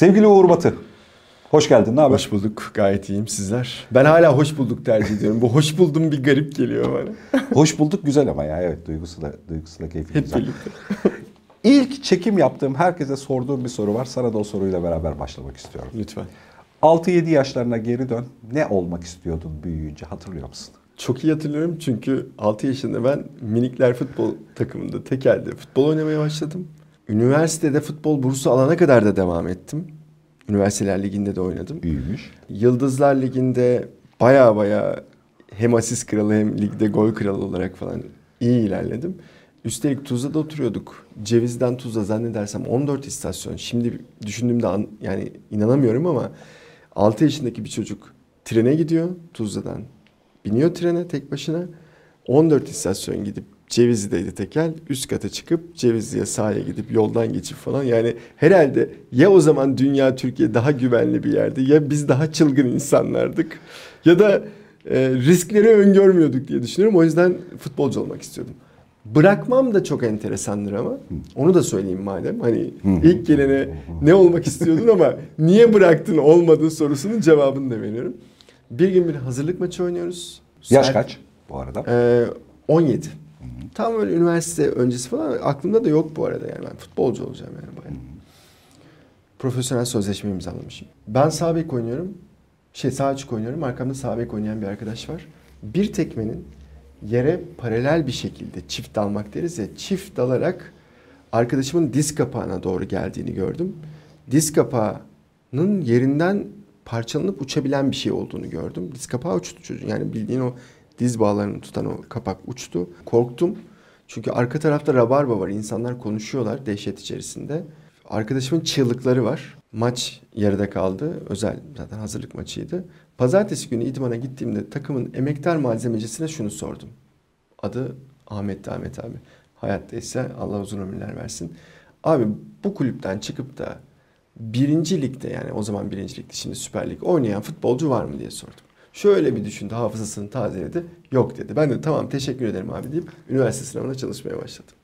Sevgili Uğur Batı. Hoş geldin. Ne haber? Hoş bulduk. Gayet iyiyim sizler. Ben hala hoş bulduk tercih ediyorum. Bu hoş buldum bir garip geliyor bana. Hoş bulduk güzel ama ya evet duygusu da duygusu da keyifli Hep güzel. birlikte. İlk çekim yaptığım herkese sorduğum bir soru var. Sana da o soruyla beraber başlamak istiyorum. Lütfen. 6-7 yaşlarına geri dön. Ne olmak istiyordun büyüyünce hatırlıyor musun? Çok iyi hatırlıyorum çünkü 6 yaşında ben minikler futbol takımında tekelde futbol oynamaya başladım. Üniversitede futbol bursu alana kadar da devam ettim. Üniversiteler Ligi'nde de oynadım. Büyümüş. Yıldızlar Ligi'nde baya baya hem asist kralı hem ligde gol kralı olarak falan iyi ilerledim. Üstelik Tuzla'da oturuyorduk. Ceviz'den Tuzla zannedersem 14 istasyon. Şimdi düşündüğümde an- yani inanamıyorum ama 6 yaşındaki bir çocuk trene gidiyor Tuzla'dan. Biniyor trene tek başına. 14 istasyon gidip Cevizli'deydi tekel. Üst kata çıkıp Cevizli'ye sahaya gidip yoldan geçip falan. Yani herhalde ya o zaman dünya Türkiye daha güvenli bir yerdi ya biz daha çılgın insanlardık. Ya da e, riskleri öngörmüyorduk diye düşünüyorum. O yüzden futbolcu olmak istiyordum. Bırakmam da çok enteresandır ama. Onu da söyleyeyim madem. Hani ilk gelene ne olmak istiyordun ama niye bıraktın olmadı sorusunun cevabını da veriyorum. Bir gün bir hazırlık maçı oynuyoruz. Yaş Saat- kaç bu arada? ee, 17. Tam öyle üniversite öncesi falan aklımda da yok bu arada yani ben futbolcu olacağım yani bayağı. Profesyonel sözleşme imzalamışım. Ben sağ bek oynuyorum. Şey sağ açık oynuyorum. Arkamda sağ bek oynayan bir arkadaş var. Bir tekmenin yere paralel bir şekilde çift dalmak deriz ya çift dalarak arkadaşımın diz kapağına doğru geldiğini gördüm. Diz kapağının yerinden parçalanıp uçabilen bir şey olduğunu gördüm. Diz kapağı uçtu çocuğun. Yani bildiğin o diz bağlarını tutan o kapak uçtu. Korktum. Çünkü arka tarafta rabarba var. İnsanlar konuşuyorlar dehşet içerisinde. Arkadaşımın çığlıkları var. Maç yarıda kaldı. Özel zaten hazırlık maçıydı. Pazartesi günü idmana gittiğimde takımın emektar malzemecisine şunu sordum. Adı Ahmet Ahmet abi. Hayattaysa Allah uzun ömürler versin. Abi bu kulüpten çıkıp da birinci ligde yani o zaman birinci ligde şimdi Süper Lig oynayan futbolcu var mı diye sordum. Şöyle bir düşündü hafızasını tazeledi. Yok dedi. Ben de tamam teşekkür ederim abi deyip üniversite sınavına çalışmaya başladım.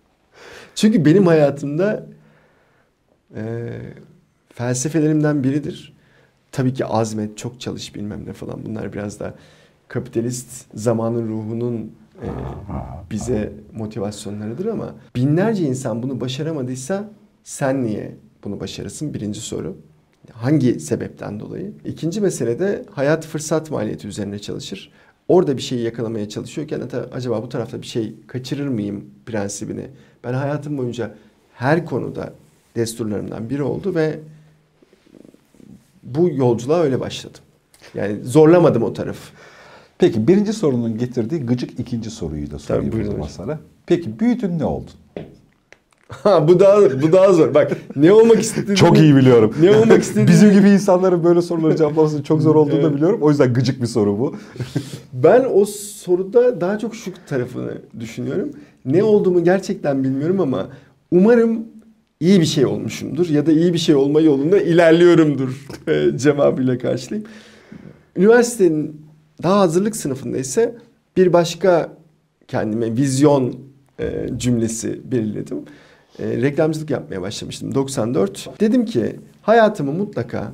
Çünkü benim hayatımda e, felsefelerimden biridir. Tabii ki azmet, çok çalış bilmem ne falan bunlar biraz da kapitalist zamanın ruhunun e, bize motivasyonlarıdır ama binlerce insan bunu başaramadıysa sen niye bunu başarırsın? Birinci soru. Hangi sebepten dolayı? İkinci mesele de hayat fırsat maliyeti üzerine çalışır. Orada bir şeyi yakalamaya çalışıyorken acaba bu tarafta bir şey kaçırır mıyım prensibini. Ben hayatım boyunca her konuda desturlarımdan biri oldu ve bu yolculuğa öyle başladım. Yani zorlamadım o tarafı. Peki birinci sorunun getirdiği gıcık ikinci soruyu da sorayım Tabii, o buyurun zaman sana. Peki büyüdün ne oldun? Ha bu daha bu daha zor. Bak ne olmak istediğini Çok iyi biliyorum. Ne olmak istediğini Bizim gibi insanların böyle soruları cevaplaması çok zor olduğunu da Evet. biliyorum. O yüzden gıcık bir soru bu. Ben o soruda daha çok şu tarafını düşünüyorum. Ne olduğumu gerçekten bilmiyorum ama umarım iyi bir şey olmuşumdur ya da iyi bir şey olma yolunda ilerliyorumdur e, cevabıyla karşılayayım. Üniversitenin daha hazırlık sınıfında ise bir başka kendime vizyon e, cümlesi belirledim. E, reklamcılık yapmaya başlamıştım 94. Dedim ki hayatımı mutlaka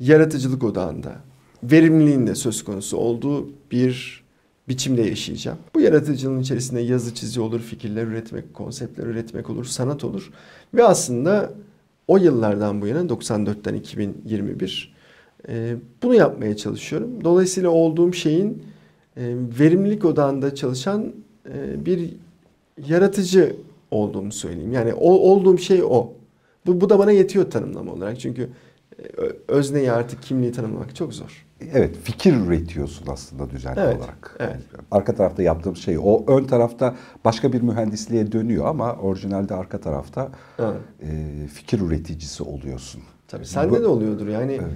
yaratıcılık odağında, verimliliğin de söz konusu olduğu bir biçimde yaşayacağım. Bu yaratıcılığın içerisinde yazı çizi olur, fikirler üretmek, konseptler üretmek olur, sanat olur. Ve aslında o yıllardan bu yana 94'ten 2021 e, bunu yapmaya çalışıyorum. Dolayısıyla olduğum şeyin e, verimlilik odağında çalışan e, bir yaratıcı olduğumu söyleyeyim. Yani o, olduğum şey o. Bu, bu da bana yetiyor tanımlama olarak. Çünkü e, özneyi artık kimliği tanımlamak çok zor. Evet fikir üretiyorsun aslında düzenli Evet, olarak. evet. Arka tarafta yaptığım şey o ön tarafta başka bir mühendisliğe dönüyor ama orijinalde arka tarafta Evet. e, fikir üreticisi oluyorsun. Tabii sende Bu- de oluyordur. Yani Evet.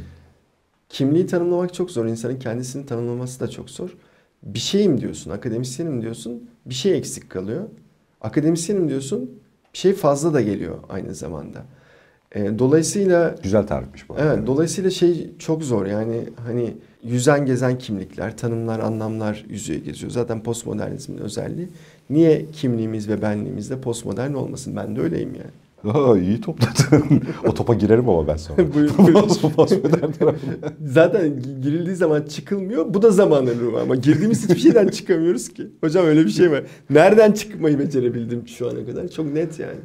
kimliği tanımlamak çok zor. İnsanın kendisini tanımlaması da çok zor. Bir şeyim diyorsun, akademisyenim diyorsun, bir şey eksik kalıyor. Akademisyenim diyorsun, bir şey fazla da geliyor aynı zamanda. E, dolayısıyla Güzel tarifmiş bu. arada. Evet, dolayısıyla şey çok zor yani hani yüzen gezen kimlikler, tanımlar, anlamlar yüzüyor geziyor. Zaten postmodernizmin özelliği. Niye kimliğimiz ve benliğimiz de postmodern olmasın? Ben de öyleyim yani. Aa, iyi topladın. o topa girerim ama ben sonra. Buyur, buyur. Tarafına. Zaten girildiği zaman çıkılmıyor. Bu da zaman alıyor ama girdiğimiz hiçbir şeyden çıkamıyoruz ki. Hocam öyle bir şey var. Nereden çıkmayı becerebildim şu ana kadar? Çok net yani.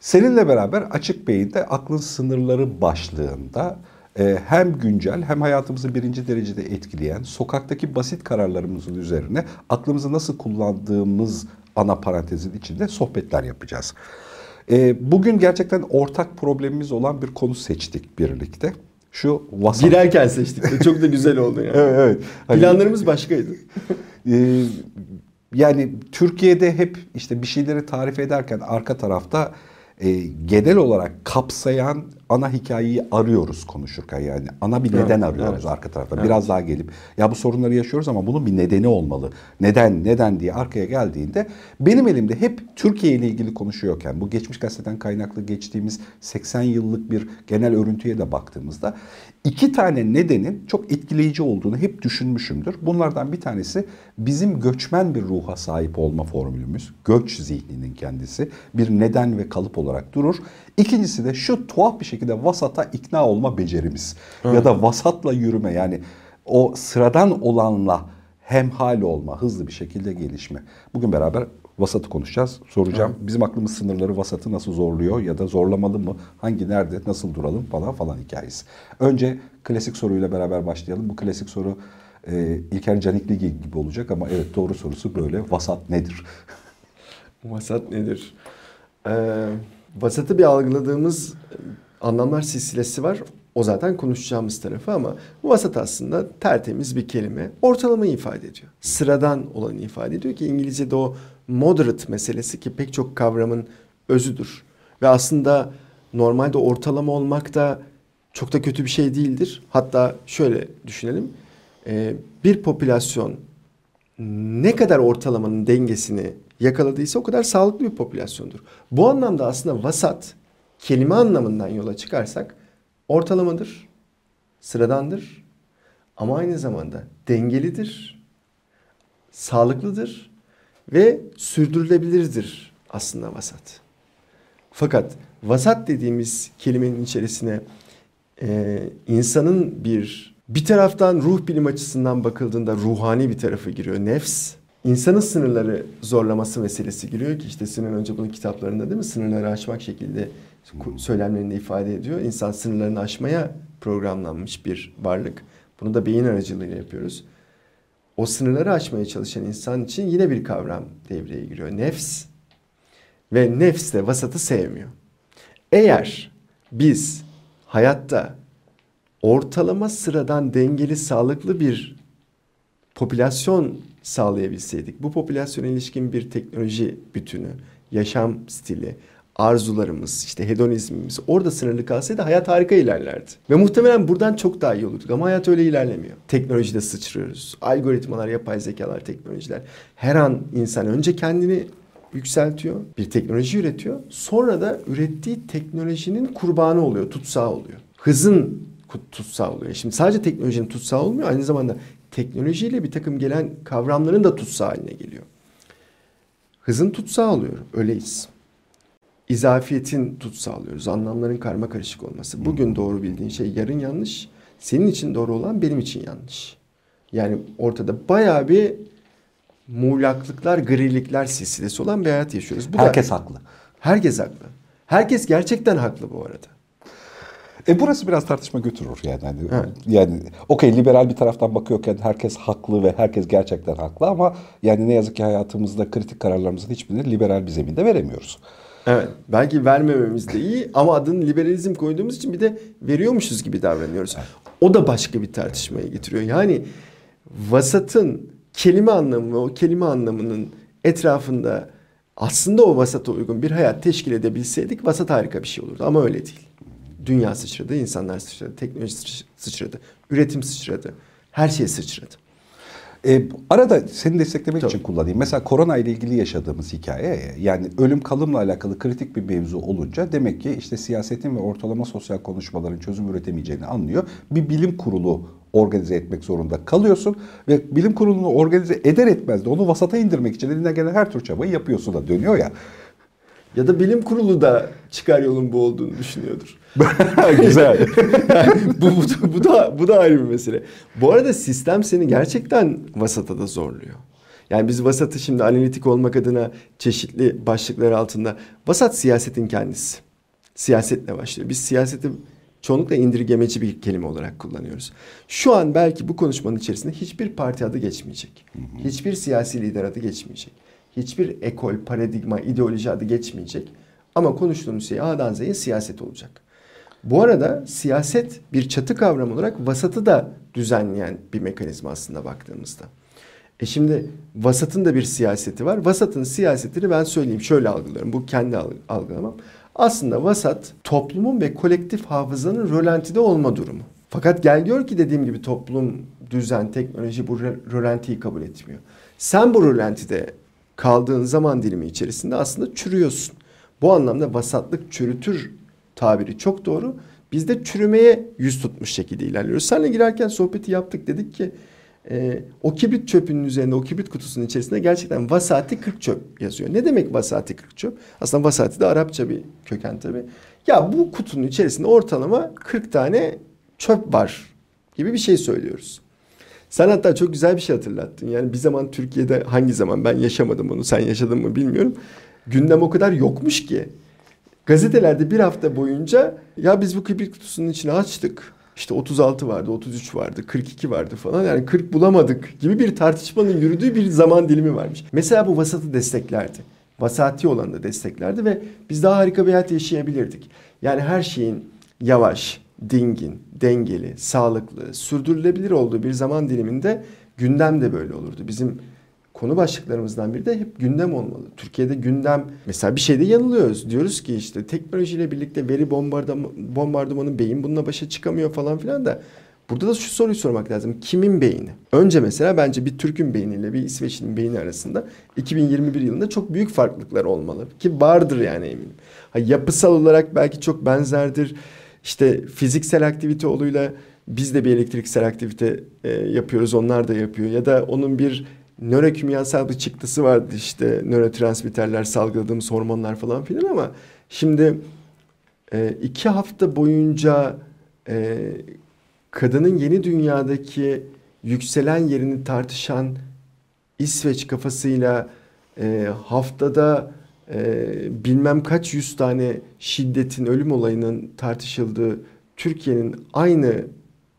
Seninle beraber Açık Beyin'de Aklın Sınırları başlığında e, hem güncel hem hayatımızı birinci derecede etkileyen sokaktaki basit kararlarımızın üzerine aklımızı nasıl kullandığımız ana parantezin içinde sohbetler yapacağız. E, bugün gerçekten ortak problemimiz olan bir konu seçtik birlikte. Şu vasat. Girerken seçtik de çok da güzel oldu yani. Evet, evet. Hani- Planlarımız başkaydı. Ee, yani Türkiye'de hep işte bir şeyleri tarif ederken arka tarafta e, genel olarak kapsayan ana hikayeyi arıyoruz konuşurken yani ana bir neden Evet, arıyoruz evet. arka tarafta. Evet. Biraz daha gelip ya bu sorunları yaşıyoruz ama bunun bir nedeni olmalı. Neden neden diye arkaya geldiğinde benim elimde hep Türkiye ile ilgili konuşuyorken bu geçmiş gazeteden kaynaklı geçtiğimiz 80 yıllık bir genel örüntüye de baktığımızda iki tane nedenin çok etkileyici olduğunu hep düşünmüşümdür. Bunlardan bir tanesi bizim göçmen bir ruha sahip olma formülümüz. Göç zihninin kendisi bir neden ve kalıp olarak durur. İkincisi de şu tuhaf bir şekilde vasata ikna olma becerimiz. Ya da vasatla yürüme yani o sıradan olanla hemhal olma, hızlı bir şekilde gelişme. Bugün beraber vasatı konuşacağız. Soracağım. Bizim aklımız sınırları vasatı nasıl zorluyor ya da zorlamalı mı? Hangi nerede nasıl duralım falan falan hikayesi. Önce klasik soruyla beraber başlayalım. Bu klasik soru e, İlker Canikli gibi olacak ama evet doğru sorusu böyle. Vasat nedir? Vasat nedir? Ee, vasatı bir algıladığımız anlamlar silsilesi var. O zaten konuşacağımız tarafı ama bu vasat aslında tertemiz bir kelime. Ortalamayı ifade ediyor. Sıradan olanı ifade ediyor ki İngilizce'de o moderate meselesi ki pek çok kavramın özüdür. Ve aslında normalde ortalama olmak da çok da kötü bir şey değildir. Hatta şöyle düşünelim. Ee, bir popülasyon ne kadar ortalamanın dengesini yakaladıysa o kadar sağlıklı bir popülasyondur. Bu anlamda aslında vasat kelime anlamından yola çıkarsak ortalamadır, sıradandır ama aynı zamanda dengelidir, sağlıklıdır ve sürdürülebilirdir aslında vasat. Fakat vasat dediğimiz kelimenin içerisine e, insanın bir bir taraftan ruh bilim açısından bakıldığında ruhani bir tarafı giriyor. Nefs. İnsanın sınırları zorlaması meselesi giriyor ki işte Sinan önce bunun kitaplarında değil mi? Sınırları aşmak şekilde söylemlerinde ifade ediyor. İnsan sınırlarını aşmaya programlanmış bir varlık. Bunu da beyin aracılığıyla yapıyoruz. O sınırları aşmaya çalışan insan için yine bir kavram devreye giriyor. Nefs. Ve nefs de vasatı sevmiyor. Eğer biz hayatta ortalama sıradan dengeli sağlıklı bir popülasyon sağlayabilseydik, bu popülasyona ilişkin bir teknoloji bütünü, yaşam stili, arzularımız, işte hedonizmimiz orada sınırlı kalsaydı hayat harika ilerlerdi. Ve muhtemelen buradan çok daha iyi olurduk ama hayat öyle ilerlemiyor. Teknolojide sıçrıyoruz. Algoritmalar, yapay zekalar, teknolojiler. Her an insan önce kendini yükseltiyor, bir teknoloji üretiyor. Sonra da ürettiği teknolojinin kurbanı oluyor, tutsağı oluyor. Hızın tutsağı oluyor. Şimdi sadece teknolojinin tutsağı olmuyor, aynı zamanda teknolojiyle bir takım gelen kavramların da tutsağı haline geliyor. Hızın tutsağı oluyor, öyleyiz. İzafiyetin tutsağı alıyoruz, anlamların karma karışık olması. Bugün doğru bildiğin şey yarın yanlış, senin için doğru olan benim için yanlış. Yani ortada bayağı bir muğlaklıklar, grilikler silsilesi olan bir hayat yaşıyoruz. Bu Herkes da, haklı. Herkes haklı. Herkes gerçekten haklı bu arada. E burası biraz tartışma götürür yani. Hani Evet. Yani okey liberal bir taraftan bakıyorken herkes haklı ve herkes gerçekten haklı ama yani ne yazık ki hayatımızda kritik kararlarımızın hiçbirini liberal bir zeminde veremiyoruz. Evet. Belki vermememiz de iyi ama adını liberalizm koyduğumuz için bir de veriyormuşuz gibi davranıyoruz. O da başka bir tartışmaya getiriyor. Yani vasatın kelime anlamı ve o kelime anlamının etrafında aslında o vasata uygun bir hayat teşkil edebilseydik vasat harika bir şey olurdu ama öyle değil. Dünya sıçradı, insanlar sıçradı, teknoloji sıç- sıçradı, üretim sıçradı, her şey sıçradı. E, arada seni desteklemek Tabii. için kullanayım. Mesela korona ile ilgili yaşadığımız hikaye yani ölüm kalımla alakalı kritik bir mevzu olunca demek ki işte siyasetin ve ortalama sosyal konuşmaların çözüm üretemeyeceğini anlıyor. Bir bilim kurulu organize etmek zorunda kalıyorsun ve bilim kurulunu organize eder etmez de onu vasata indirmek için elinden gelen her tür çabayı yapıyorsun da dönüyor ya. Ya da bilim kurulu da çıkar yolun bu olduğunu düşünüyordur. Güzel. bu, bu, bu da bu da ayrı bir mesele. Bu arada sistem seni gerçekten vasata da zorluyor. Yani biz vasatı şimdi analitik olmak adına çeşitli başlıklar altında vasat siyasetin kendisi. Siyasetle başlıyor. Biz siyaseti çoğunlukla indirgemeci bir kelime olarak kullanıyoruz. Şu an belki bu konuşmanın içerisinde hiçbir parti adı geçmeyecek. Hiçbir siyasi lider adı geçmeyecek. Hiçbir ekol, paradigma, ideoloji adı geçmeyecek. Ama konuştuğumuz şey A'dan Z'ye siyaset olacak. Bu arada siyaset bir çatı kavram olarak vasatı da düzenleyen bir mekanizma aslında baktığımızda. E şimdi vasatın da bir siyaseti var. Vasatın siyasetini ben söyleyeyim şöyle algılıyorum. Bu kendi algılamam. Aslında vasat toplumun ve kolektif hafızanın rölantide olma durumu. Fakat gel gör ki dediğim gibi toplum, düzen, teknoloji bu rölantiyi kabul etmiyor. Sen bu rölantide kaldığın zaman dilimi içerisinde aslında çürüyorsun. Bu anlamda vasatlık çürütür tabiri çok doğru. Biz de çürümeye yüz tutmuş şekilde ilerliyoruz. Seninle girerken sohbeti yaptık dedik ki e, o kibrit çöpünün üzerinde o kibrit kutusunun içerisinde gerçekten vasati 40 çöp yazıyor. Ne demek vasati 40 çöp? Aslında vasati de Arapça bir köken tabi. Ya bu kutunun içerisinde ortalama 40 tane çöp var gibi bir şey söylüyoruz. Sen hatta çok güzel bir şey hatırlattın. Yani bir zaman Türkiye'de hangi zaman ben yaşamadım onu sen yaşadın mı bilmiyorum. Gündem o kadar yokmuş ki. Gazetelerde bir hafta boyunca ya biz bu kibrit kutusunun içine açtık. İşte 36 vardı, 33 vardı, 42 vardı falan. Yani 40 bulamadık gibi bir tartışmanın yürüdüğü bir zaman dilimi varmış. Mesela bu vasatı desteklerdi. Vasati olanı da desteklerdi ve biz daha harika bir hayat yaşayabilirdik. Yani her şeyin yavaş, dingin, dengeli, sağlıklı, sürdürülebilir olduğu bir zaman diliminde gündem de böyle olurdu. Bizim konu başlıklarımızdan biri de hep gündem olmalı. Türkiye'de gündem mesela bir şeyde yanılıyoruz. Diyoruz ki işte teknolojiyle birlikte veri bombardımanı, bombardımanı beyin bununla başa çıkamıyor falan filan da Burada da şu soruyu sormak lazım. Kimin beyni? Önce mesela bence bir Türk'ün beyniyle bir İsveç'in beyni arasında 2021 yılında çok büyük farklılıklar olmalı. Ki vardır yani eminim. Ha, yapısal olarak belki çok benzerdir. İşte fiziksel aktivite oluyla biz de bir elektriksel aktivite e, yapıyoruz. Onlar da yapıyor. Ya da onun bir nörokimyasal bir çıktısı vardı işte nörotransmitterler salgıladığımız hormonlar falan filan ama şimdi e, iki hafta boyunca e, kadının yeni dünyadaki yükselen yerini tartışan İsveç kafasıyla e, haftada e, bilmem kaç yüz tane şiddetin ölüm olayının tartışıldığı Türkiye'nin aynı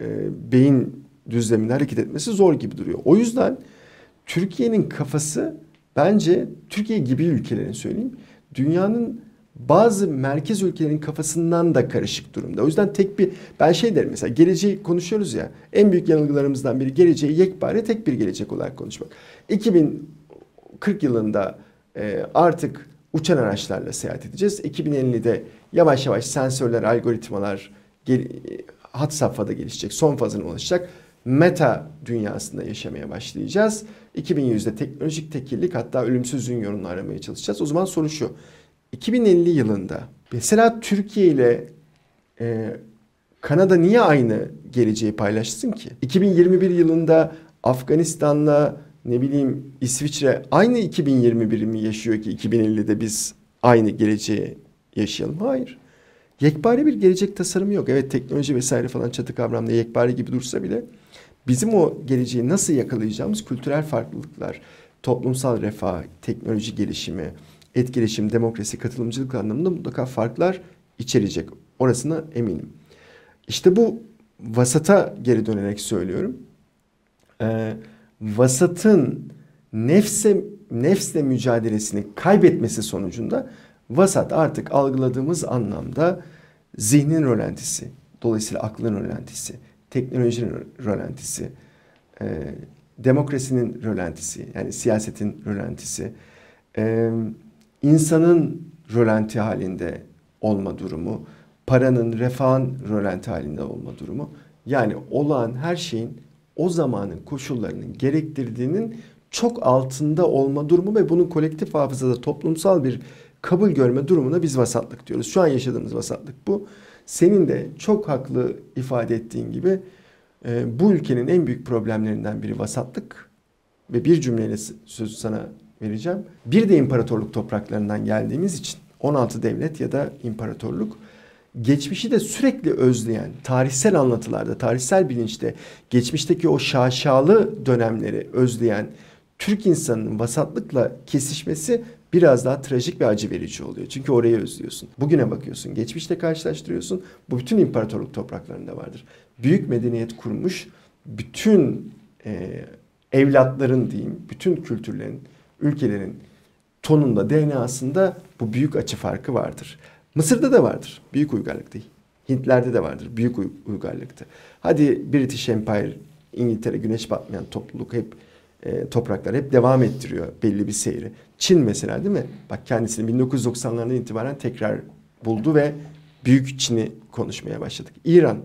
e, beyin düzleminde hareket etmesi zor gibi duruyor. O yüzden Türkiye'nin kafası bence Türkiye gibi ülkelerin söyleyeyim dünyanın bazı merkez ülkelerin kafasından da karışık durumda. O yüzden tek bir ben şey derim mesela geleceği konuşuyoruz ya en büyük yanılgılarımızdan biri geleceği yekpare tek bir gelecek olarak konuşmak. 2040 yılında e, artık uçan araçlarla seyahat edeceğiz. 2050'de yavaş yavaş sensörler, algoritmalar gel, hat safhada gelişecek, son fazına ulaşacak meta dünyasında yaşamaya başlayacağız. 2100'de teknolojik tekillik hatta ölümsüzlüğün yolunu aramaya çalışacağız. O zaman soru şu. 2050 yılında mesela Türkiye ile e, Kanada niye aynı geleceği paylaşsın ki? 2021 yılında Afganistan'la ne bileyim İsviçre aynı 2021 mi yaşıyor ki 2050'de biz aynı geleceği yaşayalım? Hayır. Yekpare bir gelecek tasarımı yok. Evet teknoloji vesaire falan çatı kavramda yekpare gibi dursa bile bizim o geleceği nasıl yakalayacağımız kültürel farklılıklar, toplumsal refah, teknoloji gelişimi, etkileşim, demokrasi, katılımcılık anlamında mutlaka farklar içerecek. Orasına eminim. İşte bu vasata geri dönerek söylüyorum. Ee, vasatın nefse nefsle mücadelesini kaybetmesi sonucunda vasat artık algıladığımız anlamda zihnin rölantisi, dolayısıyla aklın rölantisi, teknolojinin rölantisi, e, demokrasinin rölantisi, yani siyasetin rölantisi, e, insanın rölanti halinde olma durumu, paranın, refahın rölanti halinde olma durumu. Yani olağan her şeyin o zamanın koşullarının gerektirdiğinin çok altında olma durumu ve bunun kolektif hafızada toplumsal bir kabul görme durumuna biz vasatlık diyoruz. Şu an yaşadığımız vasatlık bu. Senin de çok haklı ifade ettiğin gibi e, bu ülkenin en büyük problemlerinden biri vasatlık ve bir cümleyle sözü sana vereceğim. Bir de imparatorluk topraklarından geldiğimiz için 16 devlet ya da imparatorluk geçmişi de sürekli özleyen, tarihsel anlatılarda, tarihsel bilinçte geçmişteki o şaşalı dönemleri özleyen Türk insanının vasatlıkla kesişmesi biraz daha trajik ve acı verici oluyor. Çünkü orayı özlüyorsun. Bugüne bakıyorsun, geçmişte karşılaştırıyorsun. Bu bütün imparatorluk topraklarında vardır. Büyük medeniyet kurmuş bütün e, evlatların diyeyim, bütün kültürlerin, ülkelerin tonunda, DNA'sında bu büyük açı farkı vardır. Mısır'da da vardır. Büyük uygarlık değil. Hintlerde de vardır. Büyük uygarlıktı. Hadi British Empire, İngiltere, güneş batmayan topluluk hep e, topraklar hep devam ettiriyor belli bir seyri. Çin mesela değil mi? Bak kendisini 1990'lardan itibaren tekrar buldu ve büyük Çin'i konuşmaya başladık. İran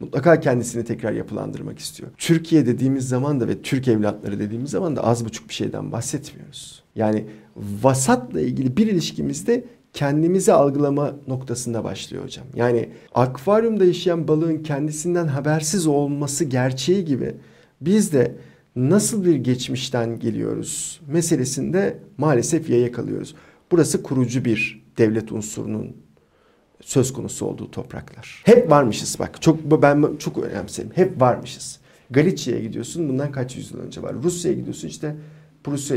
mutlaka kendisini tekrar yapılandırmak istiyor. Türkiye dediğimiz zaman da ve Türk evlatları dediğimiz zaman da az buçuk bir şeyden bahsetmiyoruz. Yani vasatla ilgili bir ilişkimizde kendimizi algılama noktasında başlıyor hocam. Yani akvaryumda yaşayan balığın kendisinden habersiz olması gerçeği gibi biz de nasıl bir geçmişten geliyoruz meselesinde maalesef yaya kalıyoruz. Burası kurucu bir devlet unsurunun söz konusu olduğu topraklar. Hep varmışız bak. Çok ben çok önemserim. Hep varmışız. Galicia'ya gidiyorsun bundan kaç yüzyıl önce var. Rusya'ya gidiyorsun işte Prusya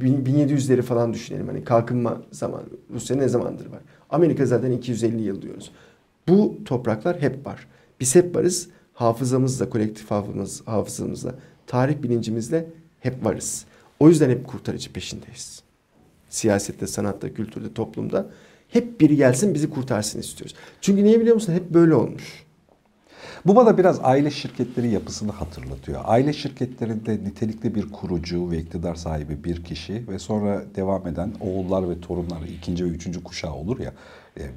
1700'leri falan düşünelim. Hani kalkınma zaman Rusya ne zamandır var. Amerika zaten 250 yıl diyoruz. Bu topraklar hep var. Biz hep varız. Hafızamızla, kolektif hafızamız, hafızamızla, tarih bilincimizle hep varız. O yüzden hep kurtarıcı peşindeyiz. Siyasette, sanatta, kültürde, toplumda hep biri gelsin bizi kurtarsın istiyoruz. Çünkü niye biliyor musun? Hep böyle olmuş. Bu bana biraz aile şirketleri yapısını hatırlatıyor. Aile şirketlerinde nitelikli bir kurucu ve iktidar sahibi bir kişi ve sonra devam eden oğullar ve torunlar ikinci ve üçüncü kuşağı olur ya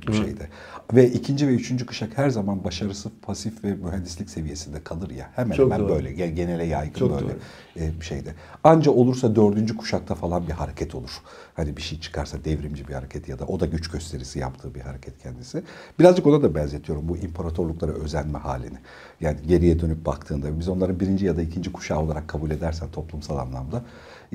bir şeyde. Ve ikinci ve üçüncü kuşak her zaman başarısı pasif ve mühendislik seviyesinde kalır ya. Hemen Çok hemen doğru. böyle genele yaygın Çok böyle. E, bir şeyde. Anca olursa dördüncü kuşakta falan bir hareket olur. Hani bir şey çıkarsa devrimci bir hareket ya da o da güç gösterisi yaptığı bir hareket kendisi. Birazcık ona da benzetiyorum bu imparatorluklara özenme halini. Yani geriye dönüp baktığında biz onların birinci ya da ikinci kuşağı olarak kabul edersen toplumsal anlamda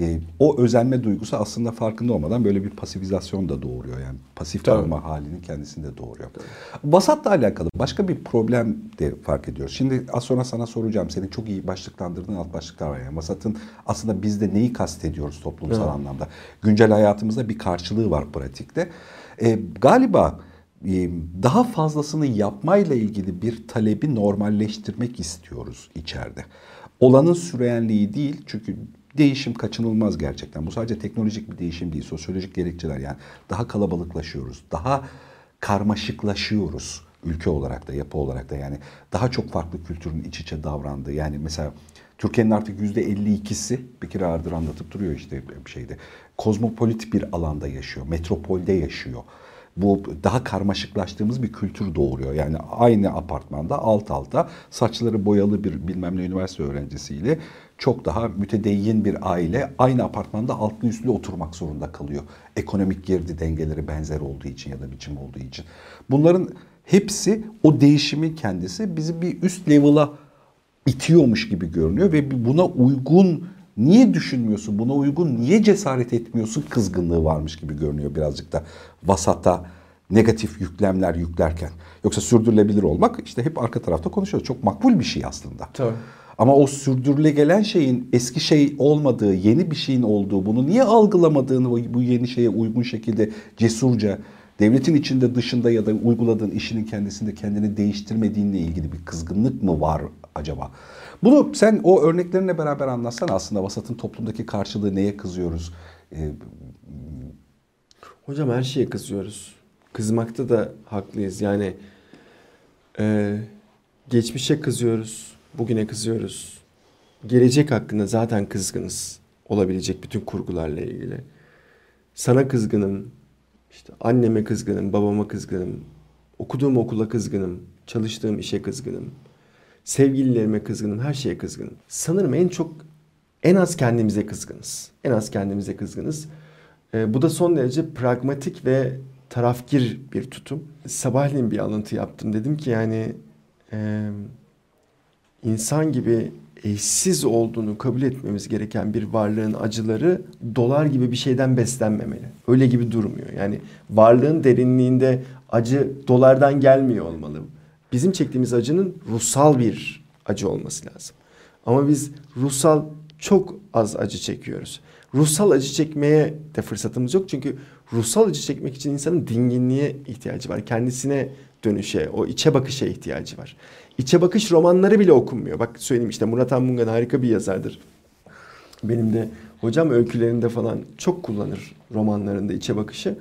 e, o özenme duygusu aslında farkında olmadan böyle bir pasifizasyon da doğuruyor. Yani pasif kalma halinin kendisinde doğuruyor. Tabii. Vasatla alakalı başka bir problem de fark ediyoruz. Şimdi az sonra sana soracağım. Senin çok iyi başlıklandırdığın alt başlıklar var. Yani vasatın aslında bizde neyi kastediyoruz toplumsal evet. anlamda? Güncel hayatımızda bir karşılığı var pratikte. E, galiba daha fazlasını yapmayla ilgili bir talebi normalleştirmek istiyoruz içeride. Olanın süreyenliği değil çünkü değişim kaçınılmaz gerçekten. Bu sadece teknolojik bir değişim değil, sosyolojik gerekçeler yani daha kalabalıklaşıyoruz, daha karmaşıklaşıyoruz ülke olarak da yapı olarak da yani daha çok farklı kültürün iç içe davrandığı yani mesela Türkiye'nin artık yüzde 52'si bir kere ağırdır anlatıp duruyor işte bir şeyde. Kozmopolit bir alanda yaşıyor, metropolde yaşıyor. Bu daha karmaşıklaştığımız bir kültür doğuruyor. Yani aynı apartmanda alt alta saçları boyalı bir bilmem ne üniversite öğrencisiyle çok daha mütedeyyin bir aile aynı apartmanda altlı üstlü oturmak zorunda kalıyor. Ekonomik girdi dengeleri benzer olduğu için ya da biçim olduğu için. Bunların hepsi o değişimin kendisi bizi bir üst level'a itiyormuş gibi görünüyor ve buna uygun niye düşünmüyorsun, buna uygun niye cesaret etmiyorsun kızgınlığı varmış gibi görünüyor birazcık da vasata negatif yüklemler yüklerken. Yoksa sürdürülebilir olmak işte hep arka tarafta konuşuyoruz. Çok makbul bir şey aslında. Tabii. Ama o sürdürüle gelen şeyin eski şey olmadığı, yeni bir şeyin olduğu, bunu niye algılamadığını bu yeni şeye uygun şekilde cesurca devletin içinde dışında ya da uyguladığın işinin kendisinde kendini değiştirmediğinle ilgili bir kızgınlık mı var acaba? Bunu sen o örneklerinle beraber anlatsan aslında vasatın toplumdaki karşılığı neye kızıyoruz? Ee, Hocam her şeye kızıyoruz. Kızmakta da haklıyız. Yani e, geçmişe kızıyoruz Bugüne kızıyoruz. Gelecek hakkında zaten kızgınız. Olabilecek bütün kurgularla ilgili. Sana kızgınım. İşte anneme kızgınım, babama kızgınım. Okuduğum okula kızgınım. Çalıştığım işe kızgınım. Sevgililerime kızgınım. Her şeye kızgınım. Sanırım en çok en az kendimize kızgınız. En az kendimize kızgınız. E, bu da son derece pragmatik ve tarafgir bir tutum. Sabahleyin bir alıntı yaptım. Dedim ki yani e, insan gibi eşsiz olduğunu kabul etmemiz gereken bir varlığın acıları dolar gibi bir şeyden beslenmemeli. Öyle gibi durmuyor. Yani varlığın derinliğinde acı dolardan gelmiyor olmalı. Bizim çektiğimiz acının ruhsal bir acı olması lazım. Ama biz ruhsal çok az acı çekiyoruz. Ruhsal acı çekmeye de fırsatımız yok. Çünkü ruhsal acı çekmek için insanın dinginliğe ihtiyacı var. Kendisine dönüşe, o içe bakışa ihtiyacı var. İçe bakış romanları bile okunmuyor. Bak söyleyeyim işte Murat Anmungan harika bir yazardır. Benim de hocam öykülerinde falan çok kullanır romanlarında içe bakışı.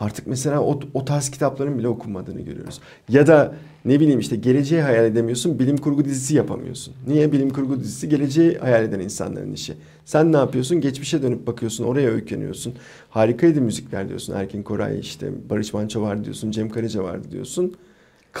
Artık mesela o, o tarz kitapların bile okunmadığını görüyoruz. Ya da ne bileyim işte geleceği hayal edemiyorsun, bilim kurgu dizisi yapamıyorsun. Niye? Bilim kurgu dizisi geleceği hayal eden insanların işi. Sen ne yapıyorsun? Geçmişe dönüp bakıyorsun, oraya öykeniyorsun. Harikaydı müzikler diyorsun. Erkin Koray işte Barış Manço vardı diyorsun, Cem Karaca vardı diyorsun.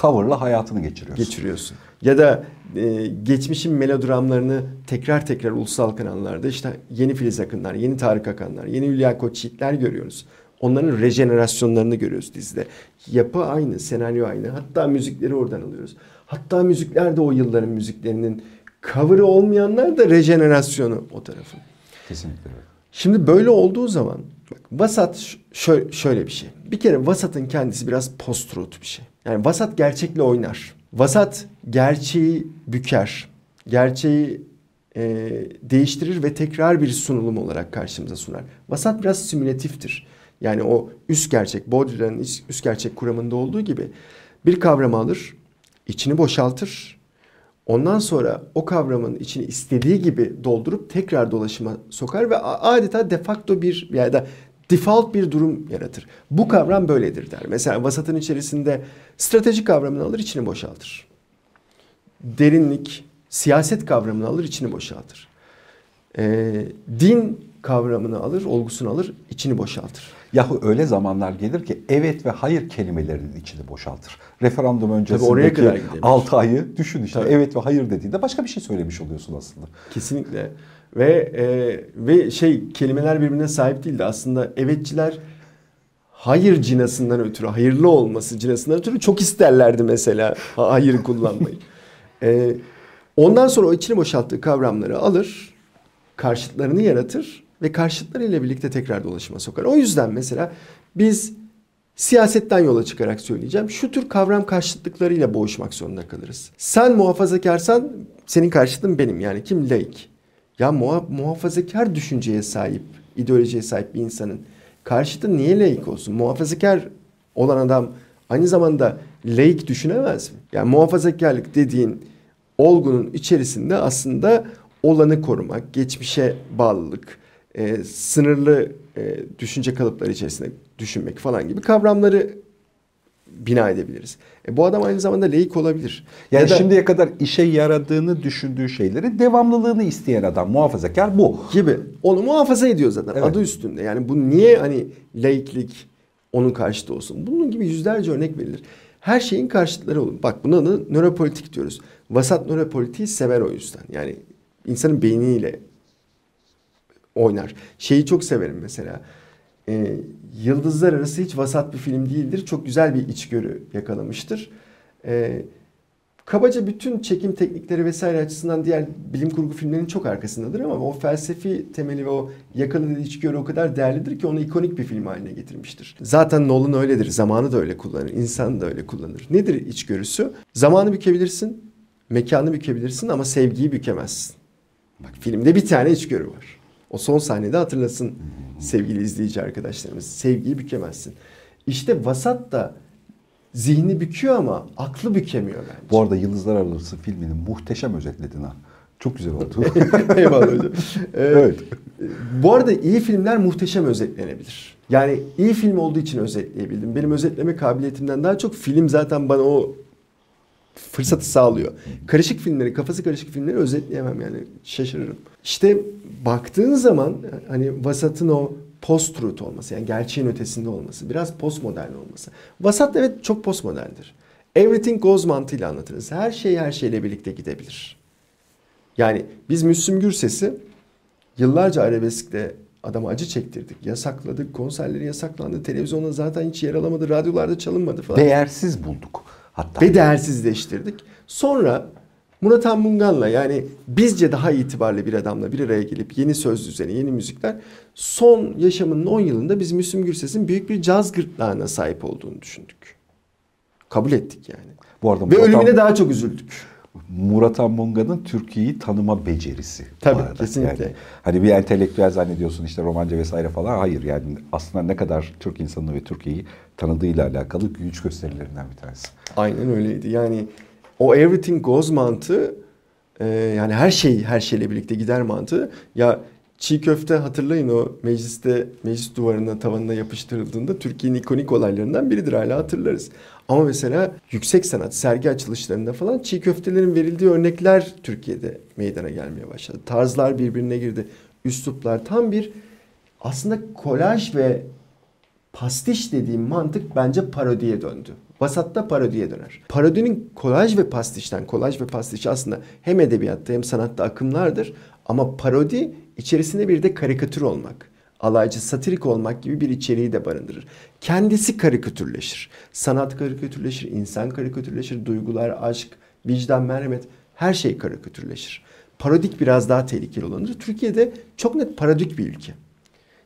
Cover'la hayatını geçiriyorsun. Geçiriyorsun. Ya da e, geçmişin melodramlarını tekrar tekrar ulusal kanallarda işte yeni Filiz Akınlar, yeni Tarık Akanlar, yeni Hülya Koçyiğitler görüyoruz. Onların rejenerasyonlarını görüyoruz dizide. Yapı aynı, senaryo aynı. Hatta müzikleri oradan alıyoruz. Hatta müzikler de o yılların müziklerinin cover'ı olmayanlar da rejenerasyonu o tarafın. Kesinlikle. Şimdi böyle olduğu zaman bak, vasat şöyle, şöyle bir şey. Bir kere vasatın kendisi biraz post-truth bir şey. Yani vasat gerçekle oynar. Vasat gerçeği büker. Gerçeği e, değiştirir ve tekrar bir sunulum olarak karşımıza sunar. Vasat biraz simülatiftir. Yani o üst gerçek, Baudrillard'ın üst gerçek kuramında olduğu gibi bir kavramı alır, içini boşaltır. Ondan sonra o kavramın içini istediği gibi doldurup tekrar dolaşıma sokar ve adeta de facto bir ya da default bir durum yaratır. Bu kavram böyledir der. Mesela vasatın içerisinde strateji kavramını alır, içini boşaltır. Derinlik, siyaset kavramını alır, içini boşaltır. Ee, din kavramını alır, olgusunu alır, içini boşaltır. Yahu öyle zamanlar gelir ki evet ve hayır kelimelerinin içini boşaltır. Referandum öncesindeki kadar gidebilir. 6 ayı düşün işte Tabii. evet ve hayır dediğinde başka bir şey söylemiş oluyorsun aslında. Kesinlikle. Ve e, ve şey kelimeler birbirine sahip değildi. Aslında evetçiler hayır cinasından ötürü, hayırlı olması cinasından ötürü çok isterlerdi mesela ha- hayır kullanmayı. E, ondan sonra o içini boşalttığı kavramları alır, karşıtlarını yaratır ve karşıtlarıyla birlikte tekrar dolaşıma sokar. O yüzden mesela biz siyasetten yola çıkarak söyleyeceğim. Şu tür kavram karşıtlıklarıyla boğuşmak zorunda kalırız. Sen muhafazakarsan senin karşıtın benim. Yani kim? Laik. Ya muha- muhafazakar düşünceye sahip, ideolojiye sahip bir insanın karşıtı niye laik olsun? Muhafazakar olan adam aynı zamanda laik düşünemez mi? Yani muhafazakarlık dediğin olgunun içerisinde aslında olanı korumak, geçmişe bağlılık, e, sınırlı e, düşünce kalıpları içerisinde düşünmek falan gibi kavramları bina edebiliriz. E, bu adam aynı zamanda laik olabilir. Yani Ya da- şimdiye kadar işe yaradığını düşündüğü şeyleri devamlılığını isteyen adam muhafazakar bu. gibi. Onu muhafaza ediyor zaten Evet. adı üstünde. Yani bu niye hani laiklik onun karşıtı olsun? Bunun gibi yüzlerce örnek verilir. Her şeyin karşıtları olur. Bak buna da nöropolitik diyoruz. Vasat nöropolitiği sever o yüzden. Yani insanın beyniyle oynar. Şeyi çok severim mesela. Ee, Yıldızlar Arası hiç vasat bir film değildir. Çok güzel bir içgörü yakalamıştır. Ee, kabaca bütün çekim teknikleri vesaire açısından diğer bilim kurgu filmlerinin çok arkasındadır ama o felsefi temeli ve o yakaladığı içgörü o kadar değerlidir ki onu ikonik bir film haline getirmiştir. Zaten Nolan öyledir. Zamanı da öyle kullanır. insan da öyle kullanır. Nedir içgörüsü? Zamanı bükebilirsin, mekanı bükebilirsin ama sevgiyi bükemezsin. Bak filmde bir tane içgörü var. O son sahnede hatırlasın sevgili izleyici arkadaşlarımız. Sevgiyi bükemezsin. İşte vasat da zihni büküyor ama aklı bükemiyor bence. Bu arada Yıldızlar Arası filmini muhteşem özetledin ha. Çok güzel oldu. Eyvallah hocam. Ee, evet. Bu arada iyi filmler muhteşem özetlenebilir. Yani iyi film olduğu için özetleyebildim. Benim özetleme kabiliyetimden daha çok film zaten bana o fırsatı sağlıyor. Karışık filmleri, kafası karışık filmleri özetleyemem yani şaşırırım. İşte baktığın zaman hani vasatın o post-truth olması yani gerçeğin ötesinde olması, biraz postmodern olması. Vasat evet çok postmoderndir. Everything goes mantığıyla anlatırız. Her şey her şeyle birlikte gidebilir. Yani biz Müslüm Gürses'i yıllarca arabeskte adama acı çektirdik. Yasakladık, konserleri yasaklandı. Televizyonda zaten hiç yer alamadı, radyolarda çalınmadı falan. Değersiz bulduk hatta. Ve değersizleştirdik. Sonra Murat Anmungan'la yani bizce daha itibarlı bir adamla bir araya gelip yeni söz düzeni, yeni müzikler son yaşamının 10 yılında biz Müslüm Gürses'in büyük bir caz gırtlağına sahip olduğunu düşündük. Kabul ettik yani. Bu arada Ve Murat ölümüne daha çok üzüldük. Murat Anmunga'nın Türkiye'yi tanıma becerisi. Tabii, arada. kesinlikle. Yani hani bir entelektüel zannediyorsun işte romanca vesaire falan. Hayır yani aslında ne kadar Türk insanını ve Türkiye'yi tanıdığıyla alakalı güç gösterilerinden bir tanesi. Aynen öyleydi. Yani o everything goes mantığı e, yani her şey her şeyle birlikte gider mantığı. Ya çiğ köfte hatırlayın o mecliste meclis duvarına tavanına yapıştırıldığında Türkiye'nin ikonik olaylarından biridir hala hatırlarız. Ama mesela yüksek sanat sergi açılışlarında falan çiğ köftelerin verildiği örnekler Türkiye'de meydana gelmeye başladı. Tarzlar birbirine girdi. Üsluplar tam bir aslında kolaj ve pastiş dediğim mantık bence parodiye döndü. Vasatta parodiye döner. Parodinin kolaj ve pastişten, kolaj ve pastiş aslında hem edebiyatta hem sanatta akımlardır. Ama parodi içerisinde bir de karikatür olmak, alaycı, satirik olmak gibi bir içeriği de barındırır. Kendisi karikatürleşir. Sanat karikatürleşir, insan karikatürleşir, duygular, aşk, vicdan, merhamet her şey karikatürleşir. Parodik biraz daha tehlikeli olanıdır. Türkiye'de çok net parodik bir ülke.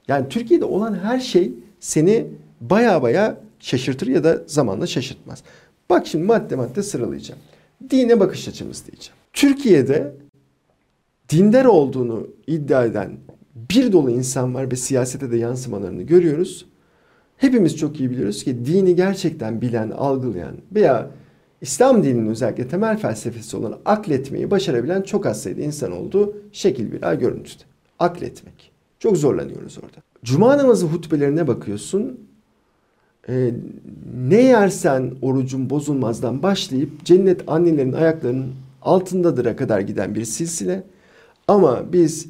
Yani Türkiye'de olan her şey seni baya baya şaşırtır ya da zamanla şaşırtmaz. Bak şimdi madde madde sıralayacağım. Dine bakış açımız diyeceğim. Türkiye'de dindar olduğunu iddia eden bir dolu insan var ve siyasete de yansımalarını görüyoruz. Hepimiz çok iyi biliyoruz ki dini gerçekten bilen, algılayan veya İslam dininin özellikle temel felsefesi olan akletmeyi başarabilen çok az sayıda insan olduğu şekil bir görüntüde. Akletmek. Çok zorlanıyoruz orada. Cuma namazı hutbelerine bakıyorsun. Ee, ne yersen orucun bozulmazdan başlayıp cennet annelerin ayaklarının altındadır'a kadar giden bir silsile. Ama biz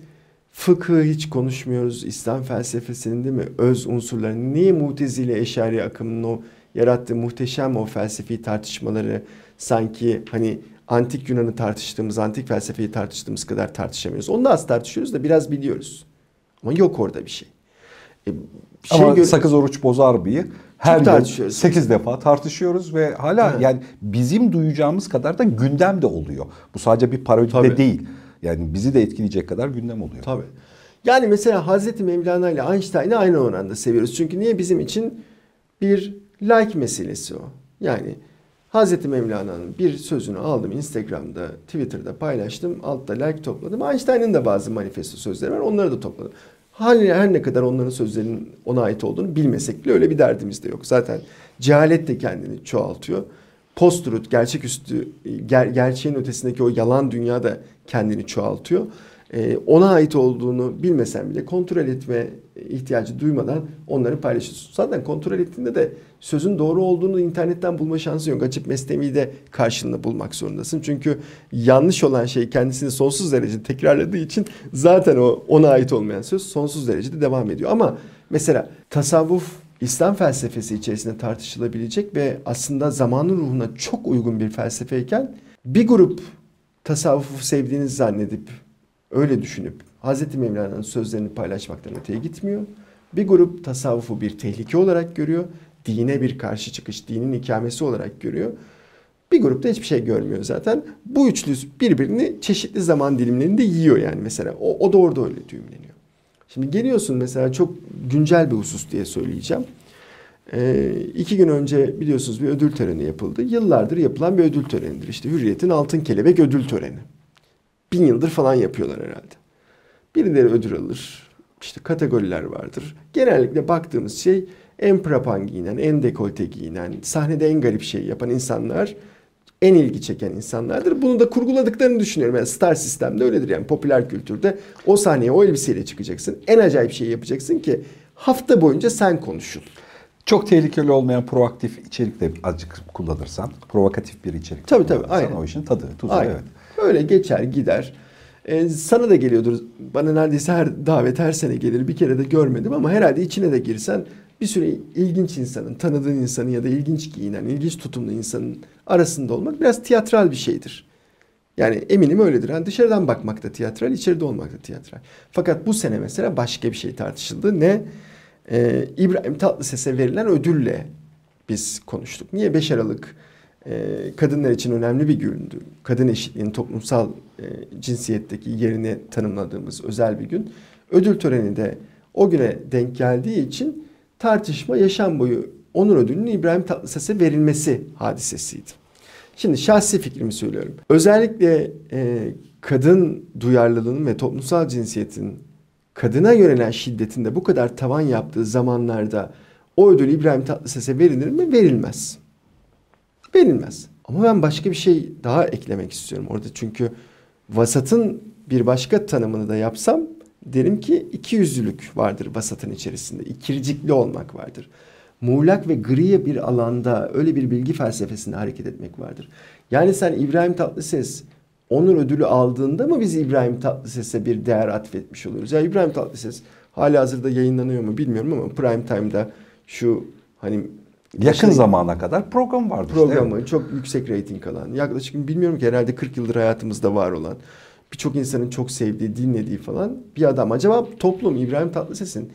fıkıh hiç konuşmuyoruz. İslam felsefesinin değil mi öz unsurlarını niye mutezile eşari akımının o yarattığı muhteşem o felsefi tartışmaları sanki hani antik Yunan'ı tartıştığımız, antik felsefeyi tartıştığımız kadar tartışamıyoruz. Onu da az tartışıyoruz da biraz biliyoruz. Ama yok orada bir şey. E, şey Ama gör- sakız oruç bozar mıyı? Her gün tartışıyoruz. 8 defa tartışıyoruz ve hala Ha. yani bizim duyacağımız kadar da gündem de oluyor. Bu sadece bir parodi de Tabii. değil. Yani bizi de etkileyecek kadar gündem oluyor. Tabii. Yani mesela Hazreti Mevlana ile Einstein'ı aynı oranda seviyoruz. Çünkü niye bizim için bir like meselesi o. Yani Hazreti Mevlana'nın bir sözünü aldım Instagram'da, Twitter'da paylaştım. Altta like topladım. Einstein'ın da bazı manifesto sözleri var. Onları da topladım. Her, her ne kadar onların sözlerinin ona ait olduğunu bilmesek bile öyle bir derdimiz de yok. Zaten cehalet de kendini çoğaltıyor. Post-truth, gerçeküstü, ger, gerçeğin ötesindeki o yalan dünya da kendini çoğaltıyor. Ee, ona ait olduğunu bilmesen bile kontrol etme ihtiyacı duymadan onları paylaşıyorsun. Zaten kontrol ettiğinde de sözün doğru olduğunu internetten bulma şansın yok. Açıp mesnevi de karşılığını bulmak zorundasın. Çünkü yanlış olan şey kendisini sonsuz derecede tekrarladığı için zaten o ona ait olmayan söz sonsuz derecede devam ediyor. Ama mesela tasavvuf İslam felsefesi içerisinde tartışılabilecek ve aslında zamanın ruhuna çok uygun bir felsefeyken bir grup tasavvufu sevdiğinizi zannedip öyle düşünüp Hazreti Mevlana'nın sözlerini paylaşmaktan öteye gitmiyor. Bir grup tasavvufu bir tehlike olarak görüyor. Dine bir karşı çıkış, dinin ikamesi olarak görüyor. Bir grupta hiçbir şey görmüyor zaten. Bu üçlü birbirini çeşitli zaman dilimlerinde yiyor yani mesela. O, o da orada öyle düğümleniyor. Şimdi geliyorsun mesela çok güncel bir husus diye söyleyeceğim. Ee, iki gün önce biliyorsunuz bir ödül töreni yapıldı. Yıllardır yapılan bir ödül törenidir. İşte Hürriyet'in Altın Kelebek ödül töreni. Bin yıldır falan yapıyorlar herhalde. Birileri ödül alır. İşte kategoriler vardır. Genellikle baktığımız şey en prapan giyinen, en dekolte giyinen, sahnede en garip şey yapan insanlar en ilgi çeken insanlardır. Bunu da kurguladıklarını düşünüyorum. Yani star sistemde öyledir yani popüler kültürde. O sahneye o elbiseyle çıkacaksın. En acayip şeyi yapacaksın ki hafta boyunca sen konuşul. Çok tehlikeli olmayan proaktif içerik de azıcık kullanırsan, provokatif bir içerik Tabii, tabii, aynen. o işin tadı, tuzu Aynen. evet. Öyle geçer gider. Ee, sana da geliyordur. Bana neredeyse her davet her sene gelir. Bir kere de görmedim ama herhalde içine de girsen bir süre ilginç insanın, tanıdığın insanın ya da ilginç giyinen, ilginç tutumlu insanın arasında olmak biraz tiyatral bir şeydir. Yani eminim öyledir. Yani dışarıdan bakmak da tiyatral, içeride olmak da tiyatral. Fakat bu sene mesela başka bir şey tartışıldı. Ne? Ee, İbrahim Tatlıses'e verilen ödülle biz konuştuk. Niye 5 Aralık kadınlar için önemli bir gündü. Kadın eşitliğinin toplumsal e, cinsiyetteki yerini tanımladığımız özel bir gün. Ödül töreni de o güne denk geldiği için tartışma yaşam boyu onur ödülünün İbrahim Tatlıses'e verilmesi hadisesiydi. Şimdi şahsi fikrimi söylüyorum. Özellikle e, kadın duyarlılığının ve toplumsal cinsiyetin kadına yönelen şiddetinde bu kadar tavan yaptığı zamanlarda o ödül İbrahim Tatlıses'e verilir mi? Verilmez. Verilmez. Ama ben başka bir şey daha eklemek istiyorum orada. Çünkü vasatın bir başka tanımını da yapsam derim ki iki yüzlülük vardır vasatın içerisinde. İkircikli olmak vardır. Muğlak ve gri bir alanda öyle bir bilgi felsefesinde hareket etmek vardır. Yani sen İbrahim Tatlıses onur ödülü aldığında mı biz İbrahim Tatlıses'e bir değer atfetmiş oluyoruz? Ya İbrahim Tatlıses hali hazırda yayınlanıyor mu bilmiyorum ama prime time'da şu hani Yakın zamana kadar program vardı. Programı işte, çok yüksek reyting alan. Yaklaşık bilmiyorum ki herhalde 40 yıldır hayatımızda var olan. Birçok insanın çok sevdiği, dinlediği falan bir adam. Acaba toplum İbrahim Tatlıses'in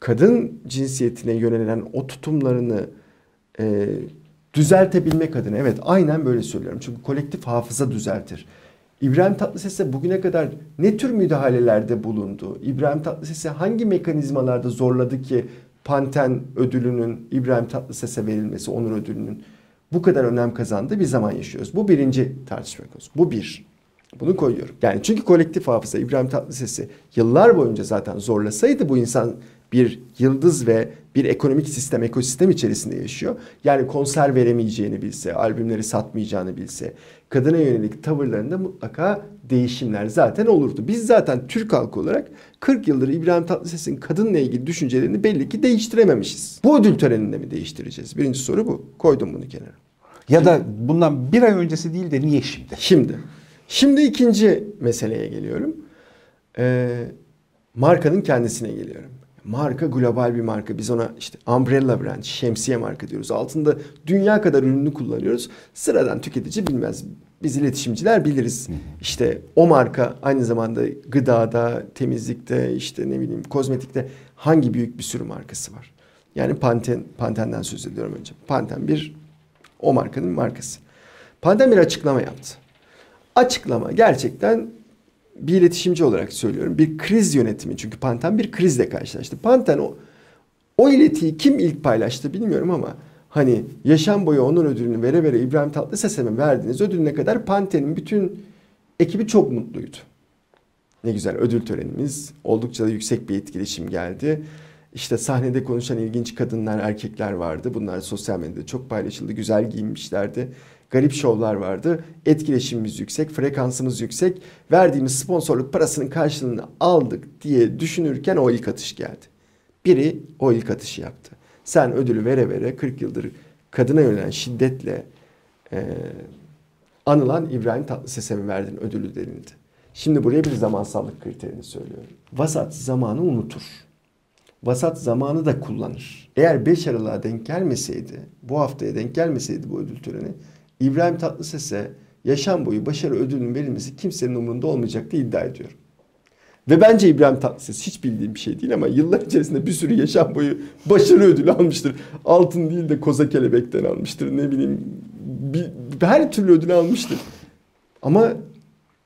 kadın cinsiyetine yönelen o tutumlarını e, düzeltebilmek adına evet aynen böyle söylüyorum. Çünkü kolektif hafıza düzeltir. İbrahim Tatlıses'e bugüne kadar ne tür müdahalelerde bulundu? İbrahim Tatlıses'e hangi mekanizmalarda zorladı ki Panten ödülünün İbrahim Tatlıses'e verilmesi, onur ödülünün bu kadar önem kazandığı bir zaman yaşıyoruz. Bu birinci tartışma konusu. Bu bir. Bunu koyuyorum. Yani çünkü kolektif hafıza İbrahim Tatlıses'i yıllar boyunca zaten zorlasaydı bu insan bir yıldız ve bir ekonomik sistem, ekosistem içerisinde yaşıyor. Yani konser veremeyeceğini bilse, albümleri satmayacağını bilse, kadına yönelik tavırlarında mutlaka değişimler zaten olurdu. Biz zaten Türk halkı olarak 40 yıldır İbrahim Tatlıses'in kadınla ilgili düşüncelerini belli ki değiştirememişiz. Bu ödül töreninde mi değiştireceğiz? Birinci soru bu. Koydum bunu kenara. Ya da bundan bir ay öncesi değil de niye şimdi? Şimdi. Şimdi ikinci meseleye geliyorum. Ee, markanın kendisine geliyorum. Marka global bir marka. Biz ona işte umbrella brand, şemsiye marka diyoruz. Altında dünya kadar ürünü kullanıyoruz. Sıradan tüketici bilmez. Biz iletişimciler biliriz. İşte o marka aynı zamanda gıdada, temizlikte, işte ne bileyim kozmetikte hangi büyük bir sürü markası var. Yani Panten, Panten'den söz ediyorum önce. Panten bir o markanın markası. Panten bir açıklama yaptı. Açıklama gerçekten bir iletişimci olarak söylüyorum. Bir kriz yönetimi. Çünkü Panten bir krizle karşılaştı. Panten o, o iletiyi kim ilk paylaştı bilmiyorum ama hani yaşam boyu onun ödülünü vere vere İbrahim Tatlıses'e mi verdiniz ödülüne kadar Panten'in bütün ekibi çok mutluydu. Ne güzel ödül törenimiz. Oldukça da yüksek bir etkileşim geldi. İşte sahnede konuşan ilginç kadınlar, erkekler vardı. Bunlar sosyal medyada çok paylaşıldı. Güzel giyinmişlerdi garip şovlar vardı. Etkileşimimiz yüksek, frekansımız yüksek. Verdiğimiz sponsorluk parasının karşılığını aldık diye düşünürken o ilk atış geldi. Biri o ilk atışı yaptı. Sen ödülü vere vere 40 yıldır kadına yönelen şiddetle e, anılan İbrahim Tatlıses'e mi verdin ödülü denildi. Şimdi buraya bir zamansallık kriterini söylüyorum. Vasat zamanı unutur. Vasat zamanı da kullanır. Eğer 5 Aralık'a denk gelmeseydi, bu haftaya denk gelmeseydi bu ödül töreni İbrahim Tatlıses'e yaşam boyu başarı ödülünün verilmesi kimsenin umurunda olmayacak diye iddia ediyorum. Ve bence İbrahim Tatlıses hiç bildiğim bir şey değil ama yıllar içerisinde bir sürü yaşam boyu başarı ödülü almıştır. Altın değil de koza kelebekten almıştır. Ne bileyim bir, her türlü ödül almıştır. Ama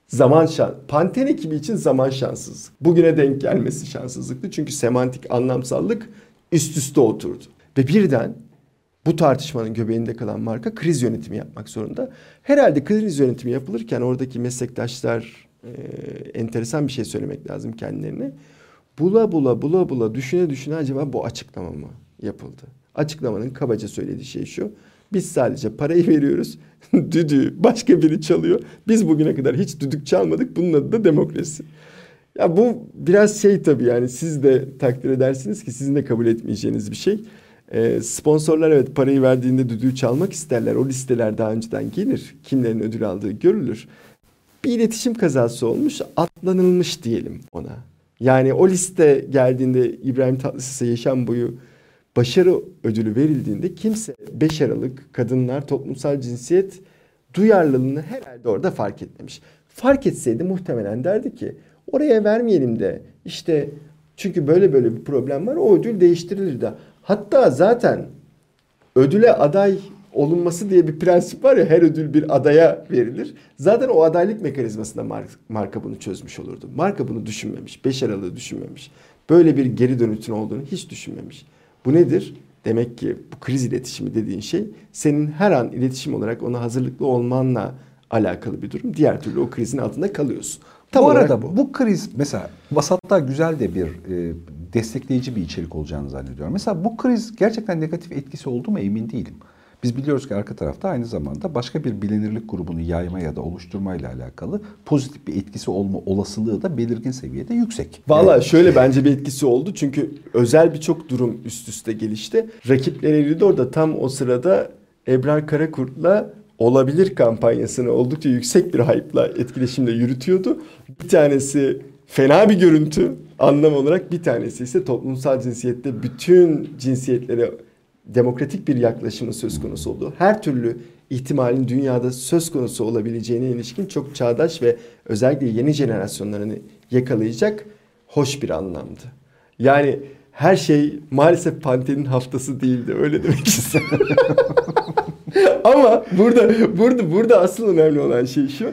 zaman şans. Panten ekibi için zaman şanssızlık. Bugüne denk gelmesi şanssızlıktı. Çünkü semantik anlamsallık üst üste oturdu. Ve birden bu tartışmanın göbeğinde kalan marka kriz yönetimi yapmak zorunda. Herhalde kriz yönetimi yapılırken oradaki meslektaşlar e, enteresan bir şey söylemek lazım kendilerine. Bula bula bula bula düşüne düşüne acaba bu açıklama mı yapıldı? Açıklamanın kabaca söylediği şey şu. Biz sadece parayı veriyoruz. Düdüğü başka biri çalıyor. Biz bugüne kadar hiç düdük çalmadık. Bunun adı da demokrasi. Ya bu biraz şey tabii yani siz de takdir edersiniz ki sizin de kabul etmeyeceğiniz bir şey. E, sponsorlar evet parayı verdiğinde düdüğü çalmak isterler. O listeler daha önceden gelir. Kimlerin ödül aldığı görülür. Bir iletişim kazası olmuş, atlanılmış diyelim ona. Yani o liste geldiğinde İbrahim Tatlıses'e yaşam boyu başarı ödülü verildiğinde kimse 5 Aralık kadınlar toplumsal cinsiyet duyarlılığını herhalde orada fark etmemiş. Fark etseydi muhtemelen derdi ki oraya vermeyelim de işte çünkü böyle böyle bir problem var o ödül değiştirilir de Hatta zaten ödüle aday olunması diye bir prensip var ya her ödül bir adaya verilir. Zaten o adaylık mekanizmasında marka bunu çözmüş olurdu. Marka bunu düşünmemiş. 5 Aralık'ı düşünmemiş. Böyle bir geri dönütün olduğunu hiç düşünmemiş. Bu nedir? Demek ki bu kriz iletişimi dediğin şey senin her an iletişim olarak ona hazırlıklı olmanla alakalı bir durum. Diğer türlü o krizin altında kalıyorsun. Tam bu arada bu. bu kriz mesela vasatta güzel de bir e, destekleyici bir içerik olacağını zannediyorum. Mesela bu kriz gerçekten negatif etkisi oldu mu emin değilim. Biz biliyoruz ki arka tarafta aynı zamanda başka bir bilinirlik grubunu yayma ya da oluşturmayla alakalı pozitif bir etkisi olma olasılığı da belirgin seviyede yüksek. Valla yani... şöyle bence bir etkisi oldu. Çünkü özel birçok durum üst üste gelişti. Rakipleri de orada tam o sırada Ebrar Karakurt'la olabilir kampanyasını oldukça yüksek bir hype'la etkileşimle yürütüyordu. Bir tanesi fena bir görüntü anlam olarak bir tanesi ise toplumsal cinsiyette bütün cinsiyetlere demokratik bir yaklaşımı söz konusu olduğu, her türlü ihtimalin dünyada söz konusu olabileceğine ilişkin çok çağdaş ve özellikle yeni jenerasyonlarını yakalayacak hoş bir anlamdı. Yani her şey maalesef Panten'in haftası değildi öyle demek istiyorum. Ama burada burada burada asıl önemli olan şey şu.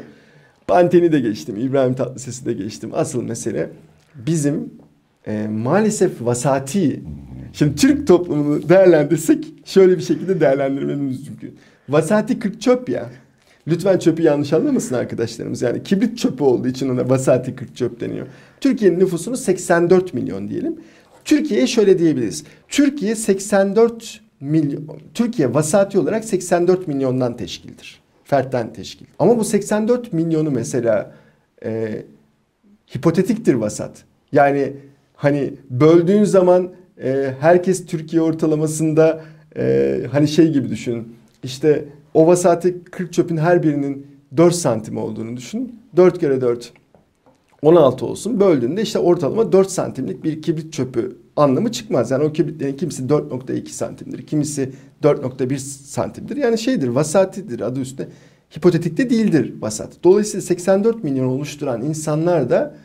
Panten'i de geçtim, İbrahim Tatlıses'i de geçtim. Asıl mesele bizim e, maalesef vasati Şimdi Türk toplumunu değerlendirsek şöyle bir şekilde değerlendirmemiz mümkün. Vasati 40 çöp ya. Lütfen çöpü yanlış anlamasın arkadaşlarımız. Yani kibrit çöpü olduğu için ona vasati 40 çöp deniyor. Türkiye'nin nüfusunu 84 milyon diyelim. Türkiye'ye şöyle diyebiliriz. Türkiye 84 milyon, Türkiye vasati olarak 84 milyondan teşkildir. Fertten teşkil. Ama bu 84 milyonu mesela e, hipotetiktir vasat. Yani hani böldüğün zaman e, herkes Türkiye ortalamasında e, hani şey gibi düşün. İşte o vasati 40 çöpün her birinin 4 santim olduğunu düşün. 4 kere 4 16 olsun. Böldüğünde işte ortalama 4 santimlik bir kibrit çöpü anlamı çıkmaz. Yani o kibritlerin kimisi 4.2 santimdir. Kimisi 4.1 santimdir. Yani şeydir vasatidir adı üstünde. Hipotetikte değildir vasat. Dolayısıyla 84 milyon oluşturan insanlar da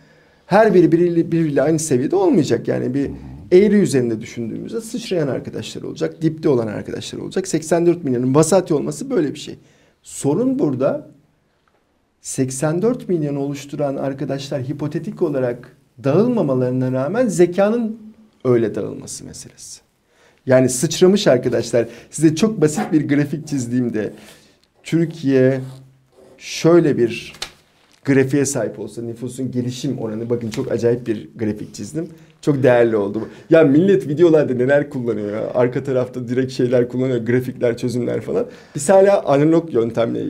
her biri birbiriyle, birbiriyle aynı seviyede olmayacak. Yani bir eğri üzerinde düşündüğümüzde sıçrayan arkadaşlar olacak. Dipte olan arkadaşlar olacak. 84 milyonun vasati olması böyle bir şey. Sorun burada 84 milyon oluşturan arkadaşlar hipotetik olarak dağılmamalarına rağmen zekanın öyle dağılması meselesi. Yani sıçramış arkadaşlar. Size çok basit bir grafik çizdiğimde Türkiye şöyle bir grafiğe sahip olsa nüfusun gelişim oranı bakın çok acayip bir grafik çizdim. Çok değerli oldu. Ya millet videolarda neler kullanıyor. Arka tarafta direkt şeyler kullanıyor. Grafikler, çözümler falan. Biz hala analog yöntemle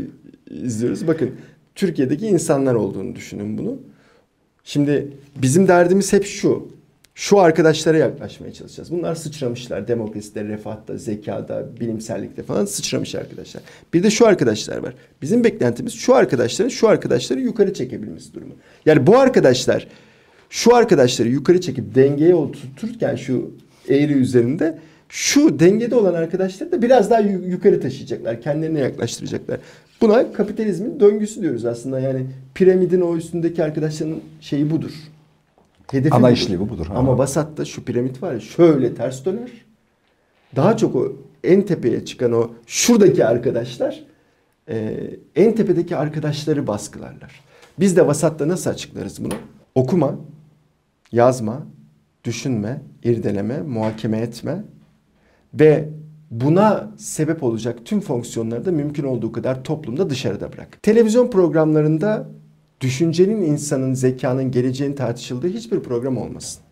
izliyoruz. Bakın Türkiye'deki insanlar olduğunu düşünün bunu. Şimdi bizim derdimiz hep şu. Şu arkadaşlara yaklaşmaya çalışacağız. Bunlar sıçramışlar. Demokraside, refahta, zekada, bilimsellikte falan sıçramış arkadaşlar. Bir de şu arkadaşlar var. Bizim beklentimiz şu arkadaşların şu arkadaşları yukarı çekebilmesi durumu. Yani bu arkadaşlar şu arkadaşları yukarı çekip dengeye oturturken şu eğri üzerinde şu dengede olan arkadaşları da biraz daha yukarı taşıyacaklar. Kendilerine yaklaştıracaklar. Buna kapitalizmin döngüsü diyoruz aslında. Yani piramidin o üstündeki arkadaşların şeyi budur. Hedefi Ana işlevi budur. Ha. Ama Basat'ta şu piramit var ya şöyle ters döner. Daha çok o en tepeye çıkan o şuradaki arkadaşlar e, en tepedeki arkadaşları baskılarlar. Biz de Vasat'ta nasıl açıklarız bunu? Okuma, yazma, düşünme, irdeleme, muhakeme etme ve buna sebep olacak tüm fonksiyonları da mümkün olduğu kadar toplumda dışarıda bırak. Televizyon programlarında düşüncenin insanın zekanın geleceğini tartışıldığı hiçbir program olmasın.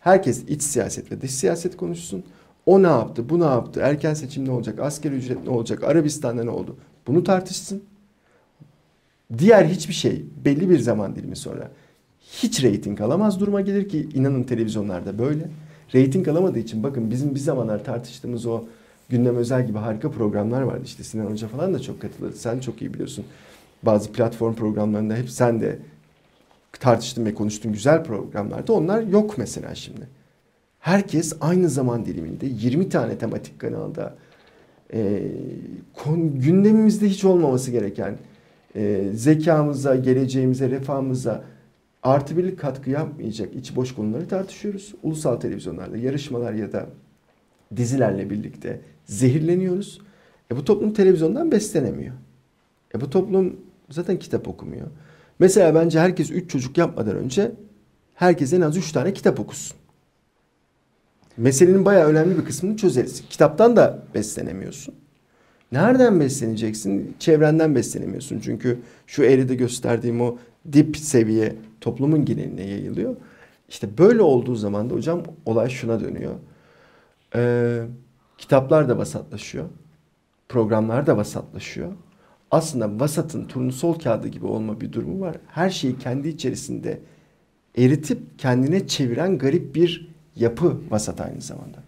Herkes iç siyaset ve dış siyaset konuşsun. O ne yaptı, bu ne yaptı, erken seçim ne olacak, asker ücret ne olacak, Arabistan'da ne oldu? Bunu tartışsın. Diğer hiçbir şey belli bir zaman dilimi sonra hiç reyting alamaz duruma gelir ki inanın televizyonlarda böyle. Reyting alamadığı için bakın bizim bir zamanlar tartıştığımız o gündem özel gibi harika programlar vardı. İşte Sinan Hoca falan da çok katıldı. Sen çok iyi biliyorsun. Bazı platform programlarında hep sen de tartıştın ve konuştun güzel programlarda. Onlar yok mesela şimdi. Herkes aynı zaman diliminde 20 tane tematik kanalda e, kon, gündemimizde hiç olmaması gereken e, zekamıza, geleceğimize, refahımıza artı birlik katkı yapmayacak iç boş konuları tartışıyoruz. Ulusal televizyonlarda yarışmalar ya da dizilerle birlikte zehirleniyoruz. E bu toplum televizyondan beslenemiyor. E bu toplum zaten kitap okumuyor. Mesela bence herkes 3 çocuk yapmadan önce herkes en az 3 tane kitap okusun. Meselenin bayağı önemli bir kısmını çözeriz. Kitaptan da beslenemiyorsun. Nereden besleneceksin? Çevrenden beslenemiyorsun. Çünkü şu eğride gösterdiğim o dip seviye toplumun geneline yayılıyor. İşte böyle olduğu zaman da hocam olay şuna dönüyor. Ee, kitaplar da vasatlaşıyor. Programlar da vasatlaşıyor. Aslında vasatın turnusol kağıdı gibi olma bir durumu var. Her şeyi kendi içerisinde eritip kendine çeviren garip bir yapı vasat aynı zamanda.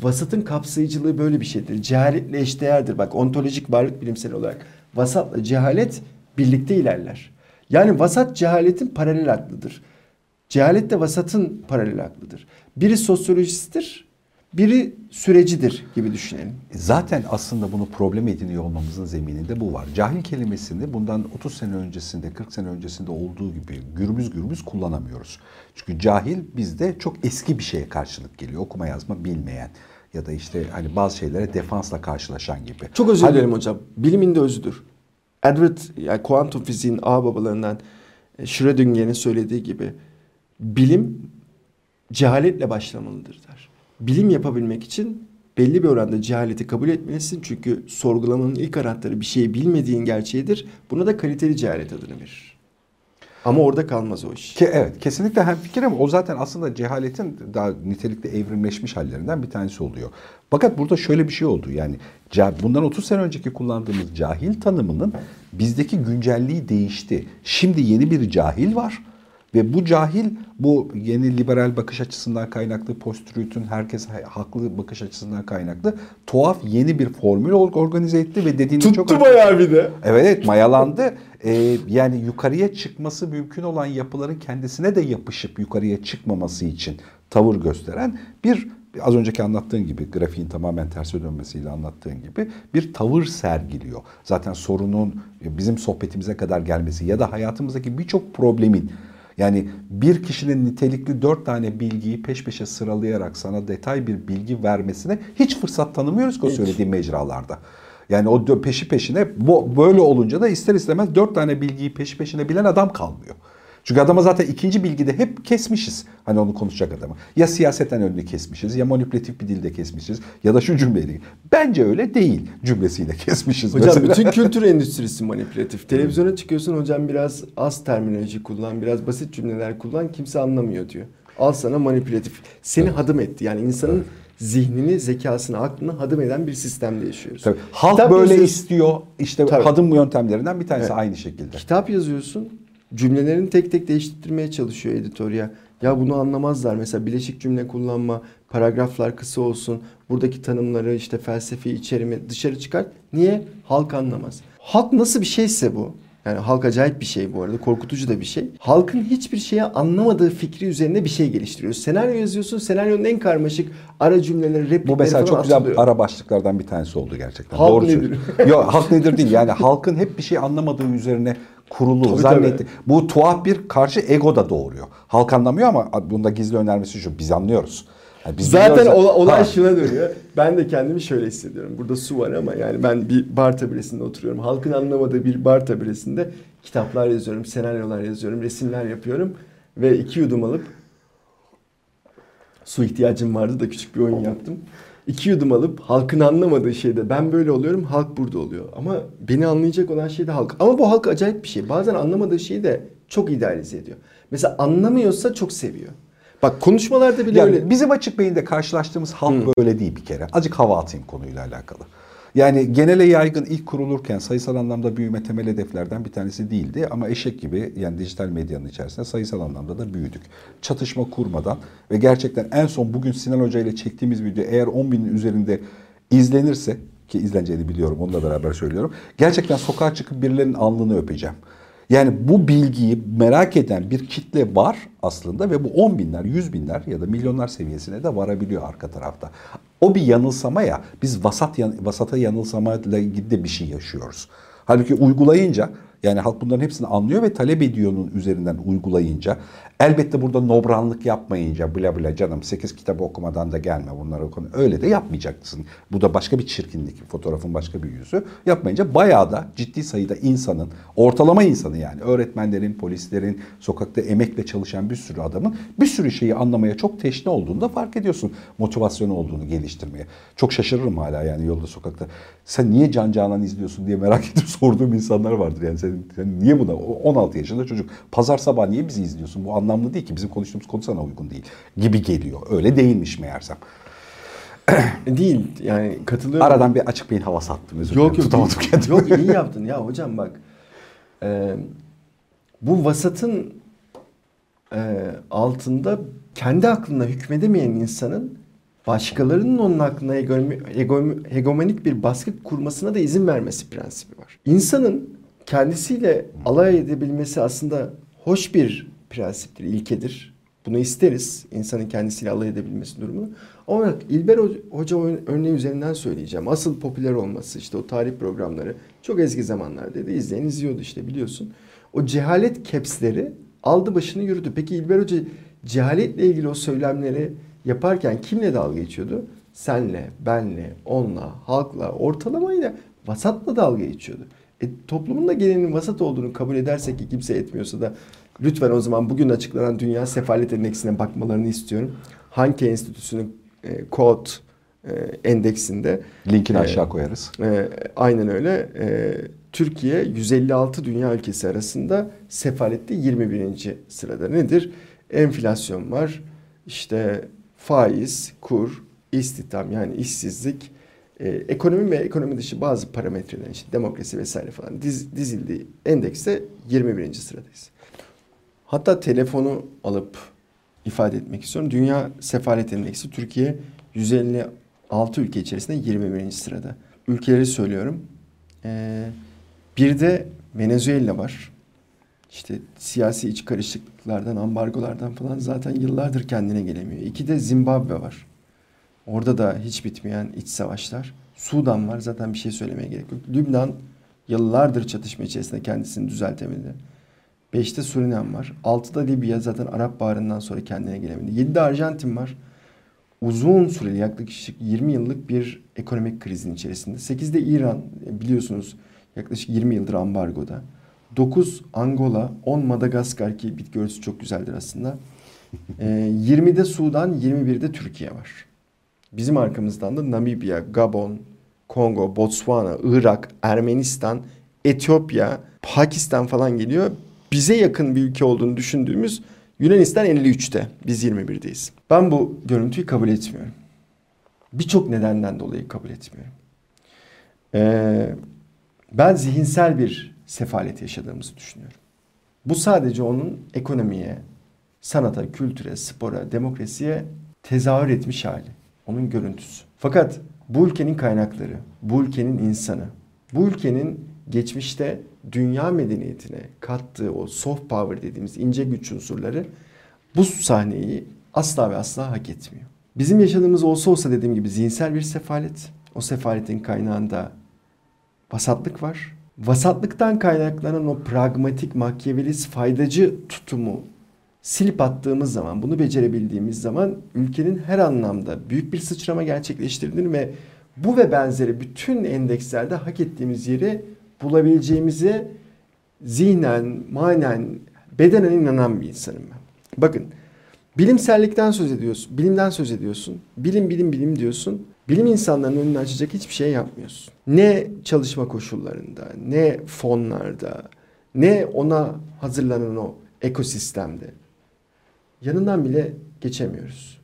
Vasatın kapsayıcılığı böyle bir şeydir. Cehaletle eşdeğerdir. Bak ontolojik varlık bilimsel olarak vasatla cehalet birlikte ilerler. Yani vasat cehaletin paralel aklıdır. Cehalet de vasatın paralel aklıdır. Biri sosyolojisttir, biri sürecidir gibi düşünelim. Zaten aslında bunu problem ediniyor olmamızın zemininde bu var. Cahil kelimesini bundan 30 sene öncesinde, 40 sene öncesinde olduğu gibi gürbüz gürbüz kullanamıyoruz. Çünkü cahil bizde çok eski bir şeye karşılık geliyor. Okuma yazma bilmeyen ya da işte hani bazı şeylere defansla karşılaşan gibi. Çok özür Hani- dilerim hocam. Bilimin de özüdür. Edward, yani kuantum fiziğin ağ babalarından e, Schrödinger'in söylediği gibi bilim cehaletle başlamalıdır der. Bilim yapabilmek için belli bir oranda cehaleti kabul etmelisin. Çünkü sorgulamanın ilk anahtarı bir şeyi bilmediğin gerçeğidir. Buna da kaliteli cehalet adını verir. Ama orada kalmaz o iş. Ke, evet kesinlikle hem fikrim o zaten aslında cehaletin daha nitelikli evrimleşmiş hallerinden bir tanesi oluyor. Fakat burada şöyle bir şey oldu yani bundan 30 sene önceki kullandığımız cahil tanımının bizdeki güncelliği değişti. Şimdi yeni bir cahil var ve bu cahil bu yeni liberal bakış açısından kaynaklı post-truth'ün herkes ha- haklı bakış açısından kaynaklı tuhaf yeni bir formül or- organize etti ve dediğinde çok Tuttu bayağı bir de. Evet evet mayalandı. Ee, yani yukarıya çıkması mümkün olan yapıların kendisine de yapışıp yukarıya çıkmaması için tavır gösteren bir az önceki anlattığın gibi grafiğin tamamen terse dönmesiyle anlattığın gibi bir tavır sergiliyor. Zaten sorunun bizim sohbetimize kadar gelmesi ya da hayatımızdaki birçok problemin yani bir kişinin nitelikli dört tane bilgiyi peş peşe sıralayarak sana detay bir bilgi vermesine hiç fırsat tanımıyoruz ki o söylediğim mecralarda. Yani o peşi peşine böyle olunca da ister istemez dört tane bilgiyi peşi peşine bilen adam kalmıyor. Çünkü adama zaten ikinci bilgide hep kesmişiz. Hani onu konuşacak adamı. Ya siyaseten önünü kesmişiz ya manipülatif bir dilde kesmişiz ya da şu cümleyle. Bence öyle değil cümlesiyle kesmişiz. Hocam mesela. bütün kültür endüstrisi manipülatif. Televizyona çıkıyorsun hocam biraz az terminoloji kullan, biraz basit cümleler kullan kimse anlamıyor diyor. Al sana manipülatif. Seni hadım etti. Yani insanın zihnini, zekasını, aklını hadım eden bir sistemde yaşıyoruz. Tabii. Halk Kitap böyle yazıyorsun. istiyor. İşte Tabii. hadım yöntemlerinden bir tanesi Evet. aynı şekilde. Kitap yazıyorsun. Cümlelerini tek tek değiştirmeye çalışıyor editör ya. Ya bunu anlamazlar. Mesela bileşik cümle kullanma, paragraflar kısa olsun. Buradaki tanımları işte felsefi içerimi dışarı çıkart. Niye? Halk anlamaz. Halk nasıl bir şeyse bu. Yani halk acayip bir şey bu arada. Korkutucu da bir şey. Halkın hiçbir şeye anlamadığı fikri üzerine bir şey geliştiriyorsun. Senaryo yazıyorsun. Senaryonun en karmaşık ara cümleleri, replikleri Bu mesela çok güzel atılıyor. ara başlıklardan bir tanesi oldu gerçekten. Halk Doğru nedir? Yok halk nedir değil. Yani halkın hep bir şey anlamadığı üzerine kurulu Tabii, zannetti. tabii. Bu tuhaf bir karşı ego da doğuruyor. Halk anlamıyor ama bunda gizli önermesi şu. Biz anlıyoruz. Yani biz Zaten biliyoruz- ola- olay Ha. şuna dönüyor. Ben de kendimi şöyle hissediyorum. Burada su var ama yani ben bir bar tabiresinde oturuyorum. Halkın anlamadığı bir bar tabiresinde kitaplar yazıyorum, senaryolar yazıyorum, resimler yapıyorum. Ve iki yudum alıp su ihtiyacım vardı da küçük bir oyun yaptım. İki yudum alıp halkın anlamadığı şeyde ben böyle oluyorum, halk burada oluyor. Ama beni anlayacak olan şey de halk. Ama bu halk acayip bir şey. Bazen anlamadığı şeyi de çok idealize ediyor. Mesela anlamıyorsa çok seviyor. Bak konuşmalarda bile Yani öyle. Bizim açık beyinde karşılaştığımız halk böyle değil bir kere. Azıcık hava atayım konuyla alakalı. Yani genele yaygın ilk kurulurken sayısal anlamda büyüme temel hedeflerden bir tanesi değildi. Ama eşek gibi yani dijital medyanın içerisinde sayısal anlamda da büyüdük. Çatışma kurmadan ve gerçekten en son bugün Sinan Hoca ile çektiğimiz video eğer 10 binin üzerinde izlenirse ki izleneceğini biliyorum onunla beraber söylüyorum. Gerçekten sokağa çıkıp birilerinin alnını öpeceğim. Yani bu bilgiyi merak eden bir kitle var aslında ve bu 10 binler, 100 binler ya da milyonlar seviyesine de varabiliyor arka tarafta. O bir yanılsama ya. Biz vasat vasata yanılsamayla ilgili de bir şey yaşıyoruz. Halbuki uygulayınca Yani halk bunların hepsini anlıyor ve talep ediyor'nun üzerinden uygulayınca elbette burada nobranlık yapmayınca bla bla canım 8 kitabı okumadan da gelme bunları konu öyle de yapmayacaksın. Bu da başka bir çirkinlik fotoğrafın başka bir yüzü. Yapmayınca bayağı da ciddi sayıda insanın ortalama insanı yani öğretmenlerin, polislerin, sokakta emekle çalışan bir sürü adamın bir sürü şeyi anlamaya çok teşne olduğunu da fark ediyorsun. Motivasyonu olduğunu geliştirmeye. Çok şaşırırım hala yani yolda sokakta. Sen niye Can Canan izliyorsun diye merak edip sorduğum insanlar vardır. Yani sen, sen niye buna 16 yaşında çocuk pazar sabah niye bizi izliyorsun? Bu anlamlı değil ki bizim konuştuğumuz konu sana uygun değil gibi geliyor. Öyle değilmiş meğersem. Değil yani katılıyorum. Aradan bir açık beyin hava sattım özür dilerim. yok. Tutamadım kendimi. Yok iyi yaptın ya hocam bak. Ee, bu vasatın e, altında kendi aklına hükmedemeyen insanın başkalarının onun aklına hegemonik bir baskı kurmasına da izin vermesi prensibi var. İnsanın kendisiyle alay edebilmesi aslında hoş bir prensiptir, ilkedir. Bunu isteriz. insanın kendisiyle alay edebilmesi durumunu. Ama İlber Ho- Hoca örneği üzerinden söyleyeceğim. Asıl popüler olması işte o tarih programları çok eski zamanlardaydı. İzleyen izliyordu işte biliyorsun. O cehalet kepsleri aldı başını yürüdü. Peki İlber Hoca cehaletle ilgili o söylemleri yaparken kimle dalga geçiyordu? Senle, benle, onunla, halkla, ortalamayla, vasatla dalga geçiyordu. E, toplumun da gelenin vasat olduğunu kabul edersek ki kimse etmiyorsa da lütfen o zaman bugün açıklanan Dünya Sefalet Endeksine bakmalarını istiyorum. Hanke Enstitüsü'nün e, kod e, endeksinde Linkini e, aşağı koyarız. e, aynen öyle. E, Türkiye 156 dünya ülkesi arasında sefalette 21. sırada. Nedir? Enflasyon var. İşte faiz, kur, istihdam yani işsizlik, e, ekonomi ve ekonomi dışı bazı parametreler işte demokrasi vesaire falan diz, dizildiği endekste 21. sıradayız. Hatta telefonu alıp ifade etmek istiyorum. Dünya Sefalet Endeksi Türkiye 156 ülke içerisinde 21. sırada. Ülkeleri söylüyorum. Ee, bir de Venezuela var. İşte siyasi iç karışıklıklardan, ambargolardan falan zaten yıllardır kendine gelemiyor. İki de Zimbabwe var. Orada da hiç bitmeyen iç savaşlar. Sudan var zaten bir şey söylemeye gerek yok. Lübnan yıllardır çatışma içerisinde kendisini düzeltemedi. Beşte Surinam var. Altıda Libya zaten Arap Baharı'ndan sonra kendine gelemedi. Yedide Arjantin var. Uzun süreli yaklaşık 20 yıllık bir ekonomik krizin içerisinde. Sekizde İran biliyorsunuz yaklaşık 20 yıldır ambargoda. 9 Angola, 10 Madagaskar ki bitki örtüsü çok güzeldir aslında. Ee, 20'de Sudan, 21'de Türkiye var. Bizim arkamızdan da Namibya, Gabon, Kongo, Botswana, Irak, Ermenistan, Etiyopya, Pakistan falan geliyor. Bize yakın bir ülke olduğunu düşündüğümüz Yunanistan 53'te. Biz 21'deyiz. Ben bu görüntüyü kabul etmiyorum. Birçok nedenden dolayı kabul etmiyorum. Ee, ben zihinsel bir sefalet yaşadığımızı düşünüyorum. Bu sadece onun ekonomiye, sanata, kültüre, spora, demokrasiye tezahür etmiş hali. Onun görüntüsü. Fakat bu ülkenin kaynakları, bu ülkenin insanı, bu ülkenin geçmişte dünya medeniyetine kattığı o soft power dediğimiz ince güç unsurları bu sahneyi asla ve asla hak etmiyor. Bizim yaşadığımız olsa olsa dediğim gibi zihinsel bir sefalet. O sefaletin kaynağında vasatlık var. Vasatlıktan kaynaklanan o pragmatik, makyavelist, faydacı tutumu silip attığımız zaman, bunu becerebildiğimiz zaman ülkenin her anlamda büyük bir sıçrama gerçekleştirdiğini ve bu ve benzeri bütün endekslerde hak ettiğimiz yeri bulabileceğimize zihnen, manen, bedenen inanan bir insanım ben. Bakın, bilimsellikten söz ediyorsun, bilimden söz ediyorsun, bilim bilim bilim diyorsun. Bilim insanlarının önünü açacak hiçbir şey yapmıyorsun. Ne çalışma koşullarında, ne fonlarda, ne ona hazırlanan o ekosistemde. Yanından bile geçemiyoruz.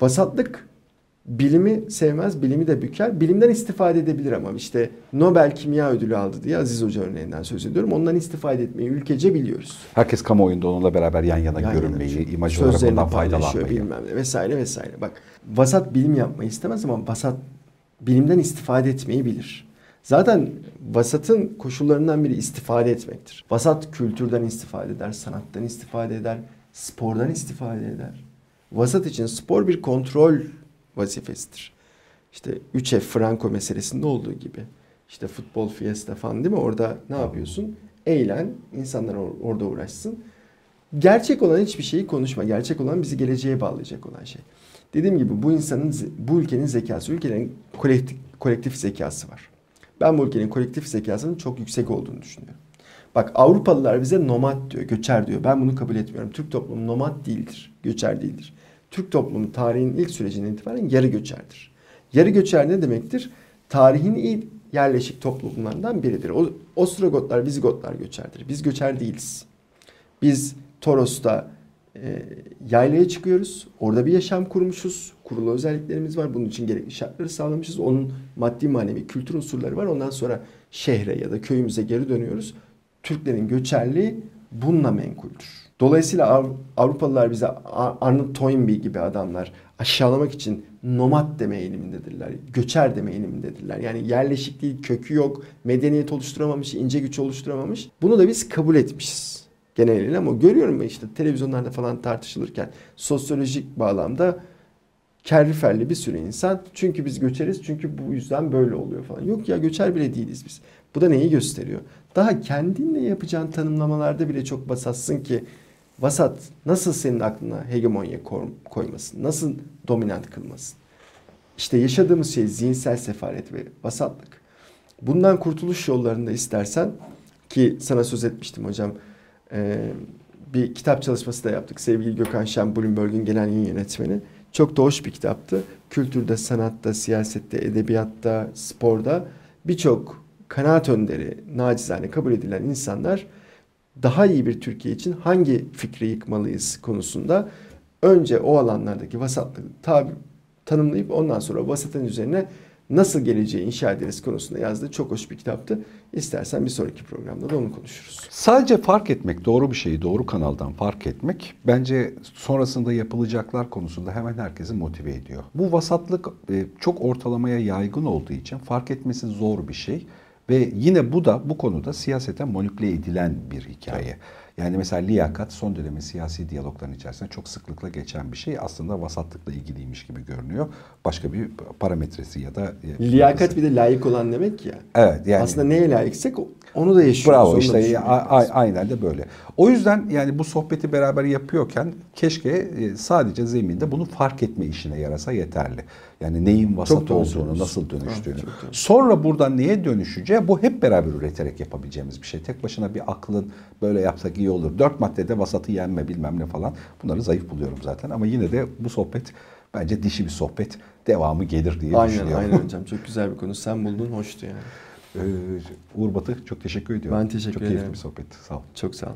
Vasatlık bilimi sevmez, bilimi de büker. Bilimden istifade edebilir ama işte Nobel Kimya Ödülü aldı diye Aziz Hoca örneğinden söz ediyorum. Ondan istifade etmeyi ülkece biliyoruz. Herkes kamuoyunda onunla beraber yan yana Yan görünmeyi, yana imaj olarak ondan faydalanmayı. bilmem ne vesaire vesaire. Bak vasat bilim yapmayı istemez ama vasat bilimden istifade etmeyi bilir. Zaten vasatın koşullarından biri istifade etmektir. Vasat kültürden istifade eder, sanattan istifade eder, spordan istifade eder. Vasat için spor bir kontrol vazifesidir. İşte 3F Franco meselesinde olduğu gibi. işte futbol fiesta falan değil mi? Orada ne yapıyorsun? Eğlen, insanlar or- orada uğraşsın. Gerçek olan hiçbir şeyi konuşma. Gerçek olan bizi geleceğe bağlayacak olan şey. Dediğim gibi bu insanın, bu ülkenin zekası, ülkenin kolektif, kolektif zekası var. Ben bu ülkenin kolektif zekasının çok yüksek olduğunu düşünüyorum. Bak Avrupalılar bize nomad diyor, göçer diyor. Ben bunu kabul etmiyorum. Türk toplumu nomad değildir, göçer değildir. Türk toplumu tarihin ilk sürecinden itibaren yarı göçerdir. Yarı göçer ne demektir? Tarihin ilk yerleşik toplumlarından biridir. O, Ostrogotlar, Vizigotlar göçerdir. Biz göçer değiliz. Biz Toros'ta e, yaylaya çıkıyoruz. Orada bir yaşam kurmuşuz. Kurulu özelliklerimiz var. Bunun için gerekli şartları sağlamışız. Onun maddi manevi kültür unsurları var. Ondan sonra şehre ya da köyümüze geri dönüyoruz. Türklerin göçerliği bununla menkuldür. Dolayısıyla Av- Avrupalılar bize Ar- Arnold Toynbee gibi adamlar aşağılamak için nomad deme eğilimindedirler. Göçer deme eğilimindedirler. Yani yerleşik değil, kökü yok, medeniyet oluşturamamış, ince güç oluşturamamış. Bunu da biz kabul etmişiz geneliyle ama görüyorum ben işte televizyonlarda falan tartışılırken sosyolojik bağlamda kerriferli bir sürü insan çünkü biz göçeriz çünkü bu yüzden böyle oluyor falan. Yok ya göçer bile değiliz biz. Bu da neyi gösteriyor? Daha kendinle yapacağın tanımlamalarda bile çok basatsın ki vasat nasıl senin aklına hegemonya koymasın? Nasıl dominant kılmasın? İşte yaşadığımız şey zihinsel sefalet ve vasatlık. Bundan kurtuluş yollarında istersen ki sana söz etmiştim hocam ee, bir kitap çalışması da yaptık. Sevgili Gökhan Şen, Bloomberg'un genel yayın yönetmeni. Çok da hoş bir kitaptı. Kültürde, sanatta, siyasette, edebiyatta, sporda birçok kanaat önderi, nacizane kabul edilen insanlar daha iyi bir Türkiye için hangi fikri yıkmalıyız konusunda önce o alanlardaki vasatlığı tabi, tanımlayıp ondan sonra vasatın üzerine nasıl geleceği inşa ederiz konusunda yazdığı çok hoş bir kitaptı. İstersen bir sonraki programda da onu konuşuruz. Sadece fark etmek, doğru bir şeyi doğru kanaldan fark etmek bence sonrasında yapılacaklar konusunda hemen herkesi motive ediyor. Bu vasatlık e, çok ortalamaya yaygın olduğu için fark etmesi zor bir şey ve yine bu da bu konuda siyasete manipüle edilen bir hikaye. Yani mesela liyakat son dönemin siyasi diyalogların içerisinde çok sıklıkla geçen bir şey. Aslında vasatlıkla ilgiliymiş gibi görünüyor. Başka bir parametresi ya da... e, Liyakat bir de layık olan demek ya. Evet yani... Aslında neye layıksak onu da yaşıyoruz. Bravo işte aynen de böyle. O yüzden yani bu sohbeti beraber yapıyorken keşke e, sadece zeminde bunu fark etme işine yarasa yeterli. Yani neyin vasat olduğunu, nasıl dönüştüğünü. Evet. Sonra buradan neye dönüşeceği bu hep beraber üreterek yapabileceğimiz bir şey. Tek başına bir aklın böyle yapsak iyi olur. Dört maddede vasatı yenme bilmem ne falan. Bunları zayıf buluyorum zaten ama yine de bu sohbet bence dişi bir sohbet. Devamı gelir diye Aynen düşünüyorum. aynen hocam. Çok güzel bir konu. Sen buldun hoştu yani. Ee, Uğur Batı çok teşekkür ediyorum. Ben teşekkür çok ederim. keyifli bir sohbetti. Sağ ol. Çok sağ ol.